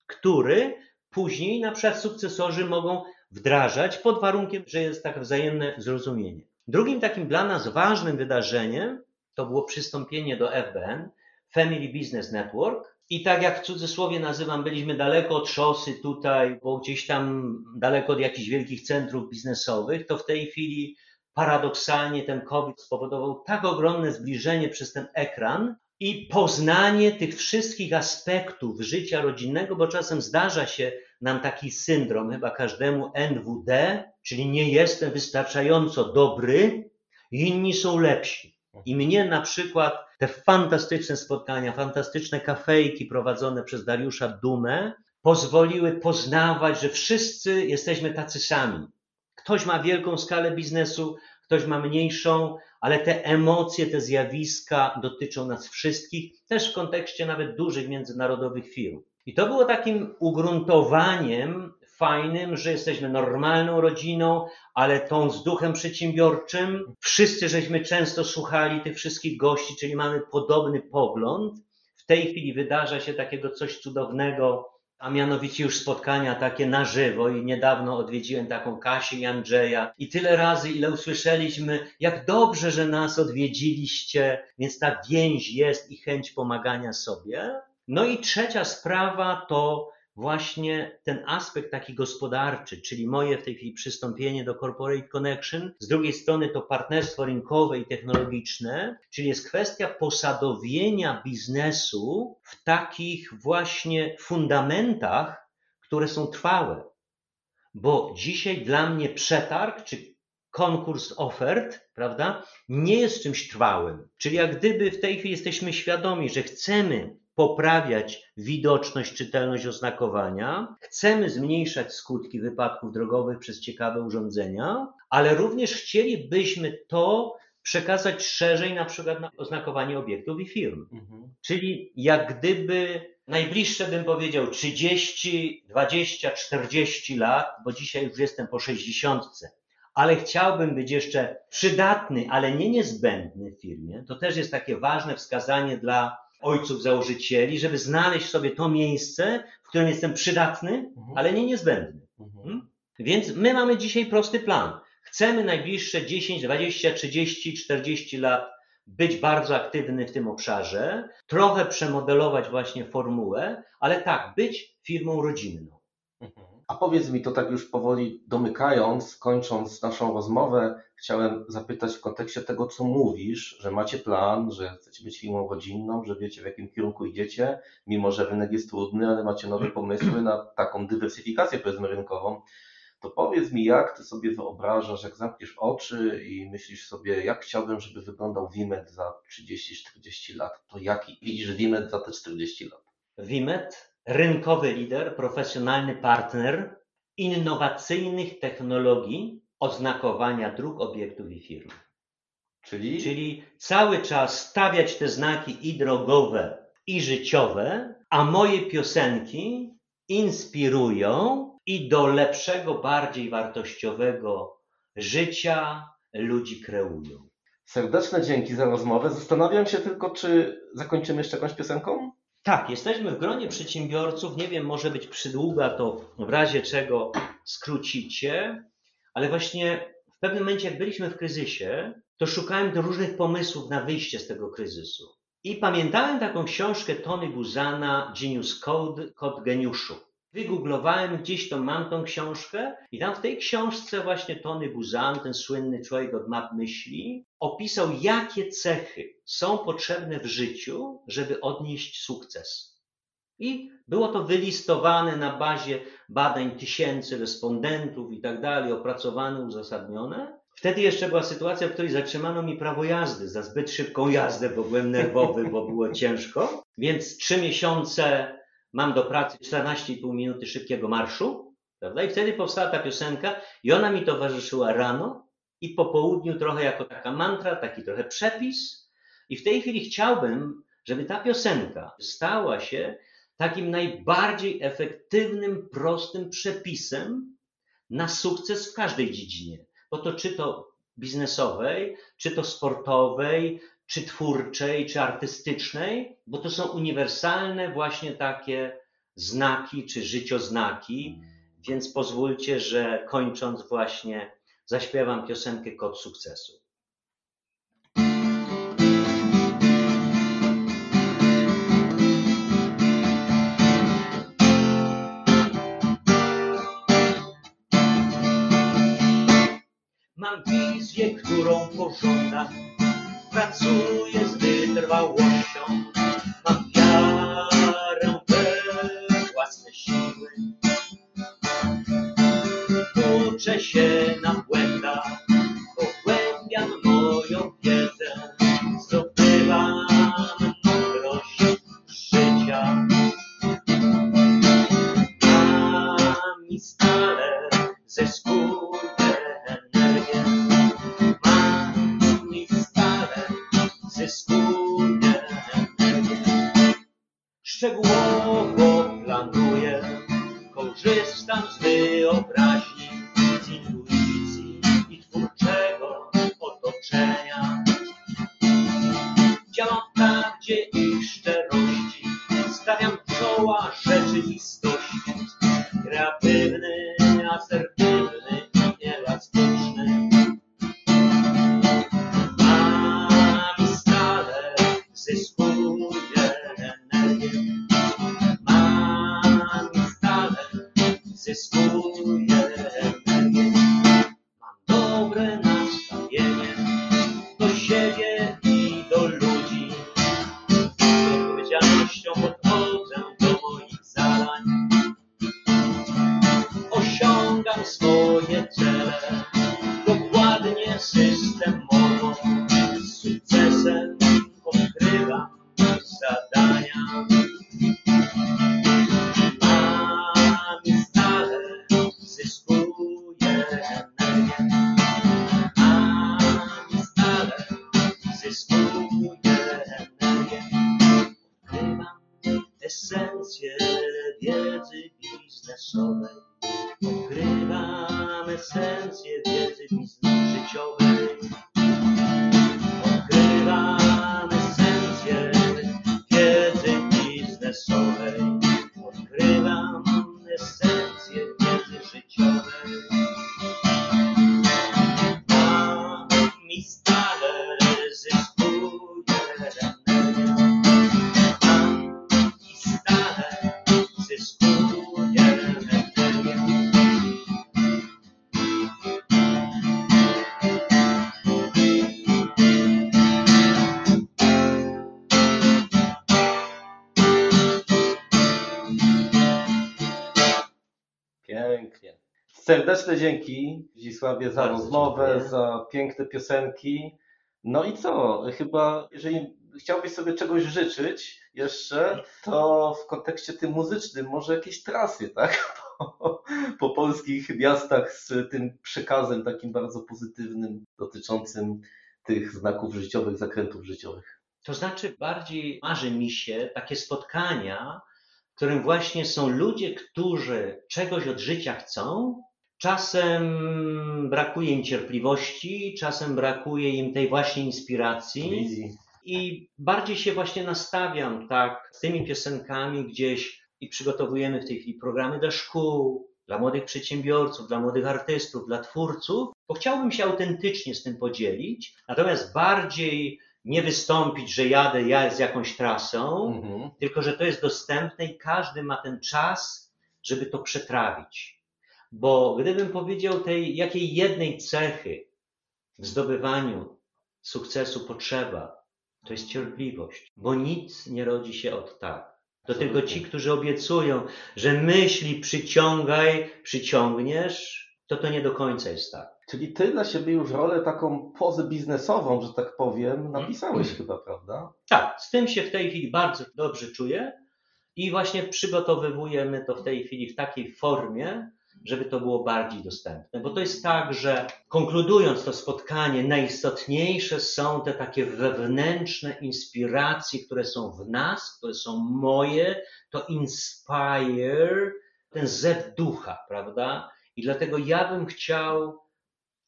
który później na przykład sukcesorzy mogą wdrażać pod warunkiem, że jest tak wzajemne zrozumienie. Drugim takim dla nas ważnym wydarzeniem to było przystąpienie do FBN, Family Business Network. I tak jak w cudzysłowie nazywam, byliśmy daleko od szosy tutaj, bo gdzieś tam daleko od jakichś wielkich centrów biznesowych, to w tej chwili paradoksalnie ten COVID spowodował tak ogromne zbliżenie przez ten ekran i poznanie tych wszystkich aspektów życia rodzinnego, bo czasem zdarza się nam taki syndrom, chyba każdemu NWD, czyli nie jestem wystarczająco dobry, inni są lepsi. I mnie na przykład te fantastyczne spotkania, fantastyczne kafejki prowadzone przez Dariusza Dumę pozwoliły poznawać, że wszyscy jesteśmy tacy sami. Ktoś ma wielką skalę biznesu, ktoś ma mniejszą, ale te emocje, te zjawiska dotyczą nas wszystkich, też w kontekście nawet dużych międzynarodowych firm. I to było takim ugruntowaniem fajnym, że jesteśmy normalną rodziną, ale tą z duchem przedsiębiorczym. Wszyscy żeśmy często słuchali tych wszystkich gości, czyli mamy podobny pogląd. W tej chwili wydarza się takiego coś cudownego, a mianowicie już spotkania takie na żywo i niedawno odwiedziłem taką Kasię i Andrzeja i tyle razy, ile usłyszeliśmy, jak dobrze, że nas odwiedziliście, więc ta więź jest i chęć pomagania sobie. No i trzecia sprawa to właśnie ten aspekt taki gospodarczy, czyli moje w tej chwili przystąpienie do Corporate Connection. Z drugiej strony to partnerstwo rynkowe i technologiczne, czyli jest kwestia posadowienia biznesu w takich właśnie fundamentach, które są trwałe. Bo dzisiaj dla mnie przetarg czy konkurs ofert, prawda, nie jest czymś trwałym. Czyli jak gdyby w tej chwili jesteśmy świadomi, że chcemy poprawiać widoczność, czytelność oznakowania, chcemy zmniejszać skutki wypadków drogowych przez ciekawe urządzenia, ale również chcielibyśmy to przekazać szerzej, na przykład na oznakowanie obiektów i firm. Mhm. Czyli jak gdyby najbliższe bym powiedział 30, 20, 40 lat, bo dzisiaj już jestem po 60 ale chciałbym być jeszcze przydatny, ale nie niezbędny w firmie, to też jest takie ważne wskazanie dla ojców założycieli, żeby znaleźć sobie to miejsce, w którym jestem przydatny, mhm. ale nie niezbędny. Mhm. Hmm? Więc my mamy dzisiaj prosty plan. Chcemy najbliższe 10, 20, 30, 40 lat być bardzo aktywny w tym obszarze, trochę przemodelować właśnie formułę, ale tak, być firmą rodzinną. Mhm. A powiedz mi to tak już powoli domykając, kończąc naszą rozmowę, chciałem zapytać w kontekście tego, co mówisz, że macie plan, że chcecie być firmą rodzinną, że wiecie w jakim kierunku idziecie, mimo że rynek jest trudny, ale macie nowe pomysły na taką dywersyfikację powiedzmy rynkową. To powiedz mi, jak ty sobie wyobrażasz, jak zamkniesz oczy i myślisz sobie, jak chciałbym, żeby wyglądał Wimet za 30-40 lat, to jaki widzisz Wimet za te 40 lat? Wimet rynkowy lider, profesjonalny partner innowacyjnych technologii oznakowania dróg, obiektów i firm. Czyli? Czyli cały czas stawiać te znaki i drogowe, i życiowe, a moje piosenki inspirują i do lepszego, bardziej wartościowego życia ludzi kreują. Serdeczne dzięki za rozmowę. Zastanawiam się tylko, czy zakończymy jeszcze jakąś piosenką? Tak, jesteśmy w gronie przedsiębiorców. Nie wiem, może być przydługa, to w razie czego skrócicie, ale właśnie w pewnym momencie, jak byliśmy w kryzysie, to szukałem różnych pomysłów na wyjście z tego kryzysu. I pamiętałem taką książkę Tony Buzana, Genius Code, Kod Geniuszu. Wygooglowałem gdzieś to, mam tą książkę i tam w tej książce właśnie Tony Buzan, ten słynny człowiek od map myśli, opisał jakie cechy są potrzebne w życiu, żeby odnieść sukces. I było to wylistowane na bazie badań tysięcy respondentów i tak dalej, opracowane, uzasadnione. Wtedy jeszcze była sytuacja, w której zatrzymano mi prawo jazdy za zbyt szybką jazdę, bo byłem nerwowy, bo było ciężko. Więc trzy miesiące mam do pracy 14,5 minuty szybkiego marszu, prawda? I wtedy powstała ta piosenka i ona mi towarzyszyła rano i po południu trochę jako taka mantra, taki trochę przepis. I w tej chwili chciałbym, żeby ta piosenka stała się takim najbardziej efektywnym, prostym przepisem na sukces w każdej dziedzinie. Bo to czy to biznesowej, czy to sportowej, czy twórczej, czy artystycznej, bo to są uniwersalne właśnie takie znaki, czy życioznaki, więc pozwólcie, że kończąc właśnie zaśpiewam piosenkę Kod Sukcesu. Mam wizję, którą pożądam pracuje zbyt rwał wiedzy biznes życiowej. Serdeczne dzięki Zdzisławie za Bardzo rozmowę, dziękuję. za piękne piosenki. No i co? Chyba, jeżeli chciałbyś sobie czegoś życzyć jeszcze, to w kontekście tym muzycznym może jakieś trasy, tak? Po, po polskich miastach z tym przekazem takim bardzo pozytywnym dotyczącym tych znaków życiowych, zakrętów życiowych. To znaczy, bardziej marzy mi się takie spotkania, w którym właśnie są ludzie, którzy czegoś od życia chcą. Czasem brakuje im cierpliwości, czasem brakuje im tej właśnie inspiracji. Wizji. I bardziej się właśnie nastawiam tak z tymi piosenkami gdzieś i przygotowujemy w tej chwili programy dla szkół, dla młodych przedsiębiorców, dla młodych artystów, dla twórców, bo chciałbym się autentycznie z tym podzielić, natomiast bardziej nie wystąpić, że jadę ja z jakąś trasą, Mhm. tylko że to jest dostępne i każdy ma ten czas, żeby to przetrawić. Bo gdybym powiedział tej jakiej jednej cechy w zdobywaniu sukcesu potrzeba, to jest cierpliwość, bo nic nie rodzi się od tak. Absolutnie. tylko ci, którzy obiecują, że myśli przyciągaj, przyciągniesz, to to nie do końca jest tak. Czyli ty dla siebie już rolę taką pozę biznesową, że tak powiem, napisałeś Mhm. chyba, prawda? Tak, z tym się w tej chwili bardzo dobrze czuję i właśnie przygotowujemy to w tej chwili w takiej formie, żeby to było bardziej dostępne. Bo to jest tak, że konkludując to spotkanie, najistotniejsze są te takie wewnętrzne inspiracje, które są w nas, które są moje, to inspire, ten zew ducha, prawda? I dlatego ja bym chciał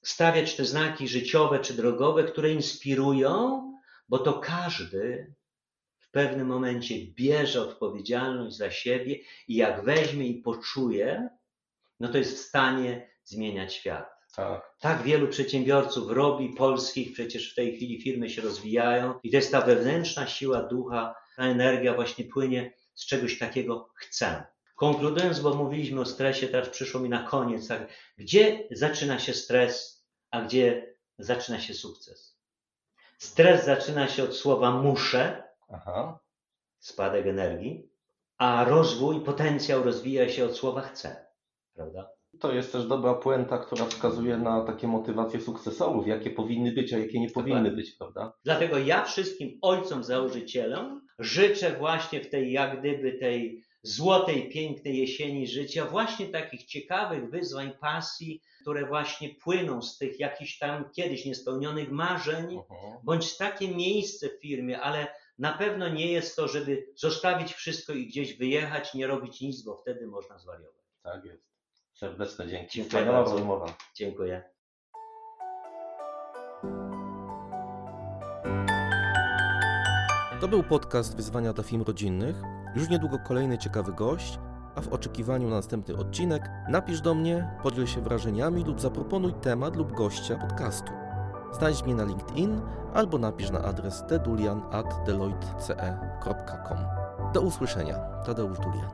stawiać te znaki życiowe czy drogowe, które inspirują, bo to każdy w pewnym momencie bierze odpowiedzialność za siebie i jak weźmie i poczuje, no to jest w stanie zmieniać świat. Tak. Tak wielu przedsiębiorców robi, polskich, przecież w tej chwili firmy się rozwijają i to jest ta wewnętrzna siła ducha, ta energia właśnie płynie z czegoś takiego chcę. Konkludując, bo mówiliśmy o stresie, teraz przyszło mi na koniec, tak, gdzie zaczyna się stres, a gdzie zaczyna się sukces? Stres zaczyna się od słowa muszę, Aha. spadek energii, a rozwój, potencjał rozwija się od słowa chcę, prawda? To jest też dobra puenta, która wskazuje na takie motywacje sukcesorów, jakie powinny być, a jakie nie powinny Dokładnie. być, prawda? Dlatego ja wszystkim ojcom założycielom życzę właśnie w tej jak gdyby tej złotej, pięknej jesieni życia właśnie takich ciekawych wyzwań, pasji, które właśnie płyną z tych jakichś tam kiedyś niespełnionych marzeń, Mhm. bądź takie miejsce w firmie, ale na pewno nie jest to, żeby zostawić wszystko i gdzieś wyjechać, nie robić nic, bo wtedy można zwariować. Tak jest. Serdeczne dzięki. Dziękuję Wspaniała bardzo. rozmowa. Dziękuję. To był podcast Wyzwania dla Film Rodzinnych. Już niedługo kolejny ciekawy gość, a w oczekiwaniu na następny odcinek napisz do mnie, podziel się wrażeniami lub zaproponuj temat lub gościa podcastu. Znajdź mnie na LinkedIn albo napisz na adres tdulian.deloitte.com. Do usłyszenia. Tadeusz Dulian.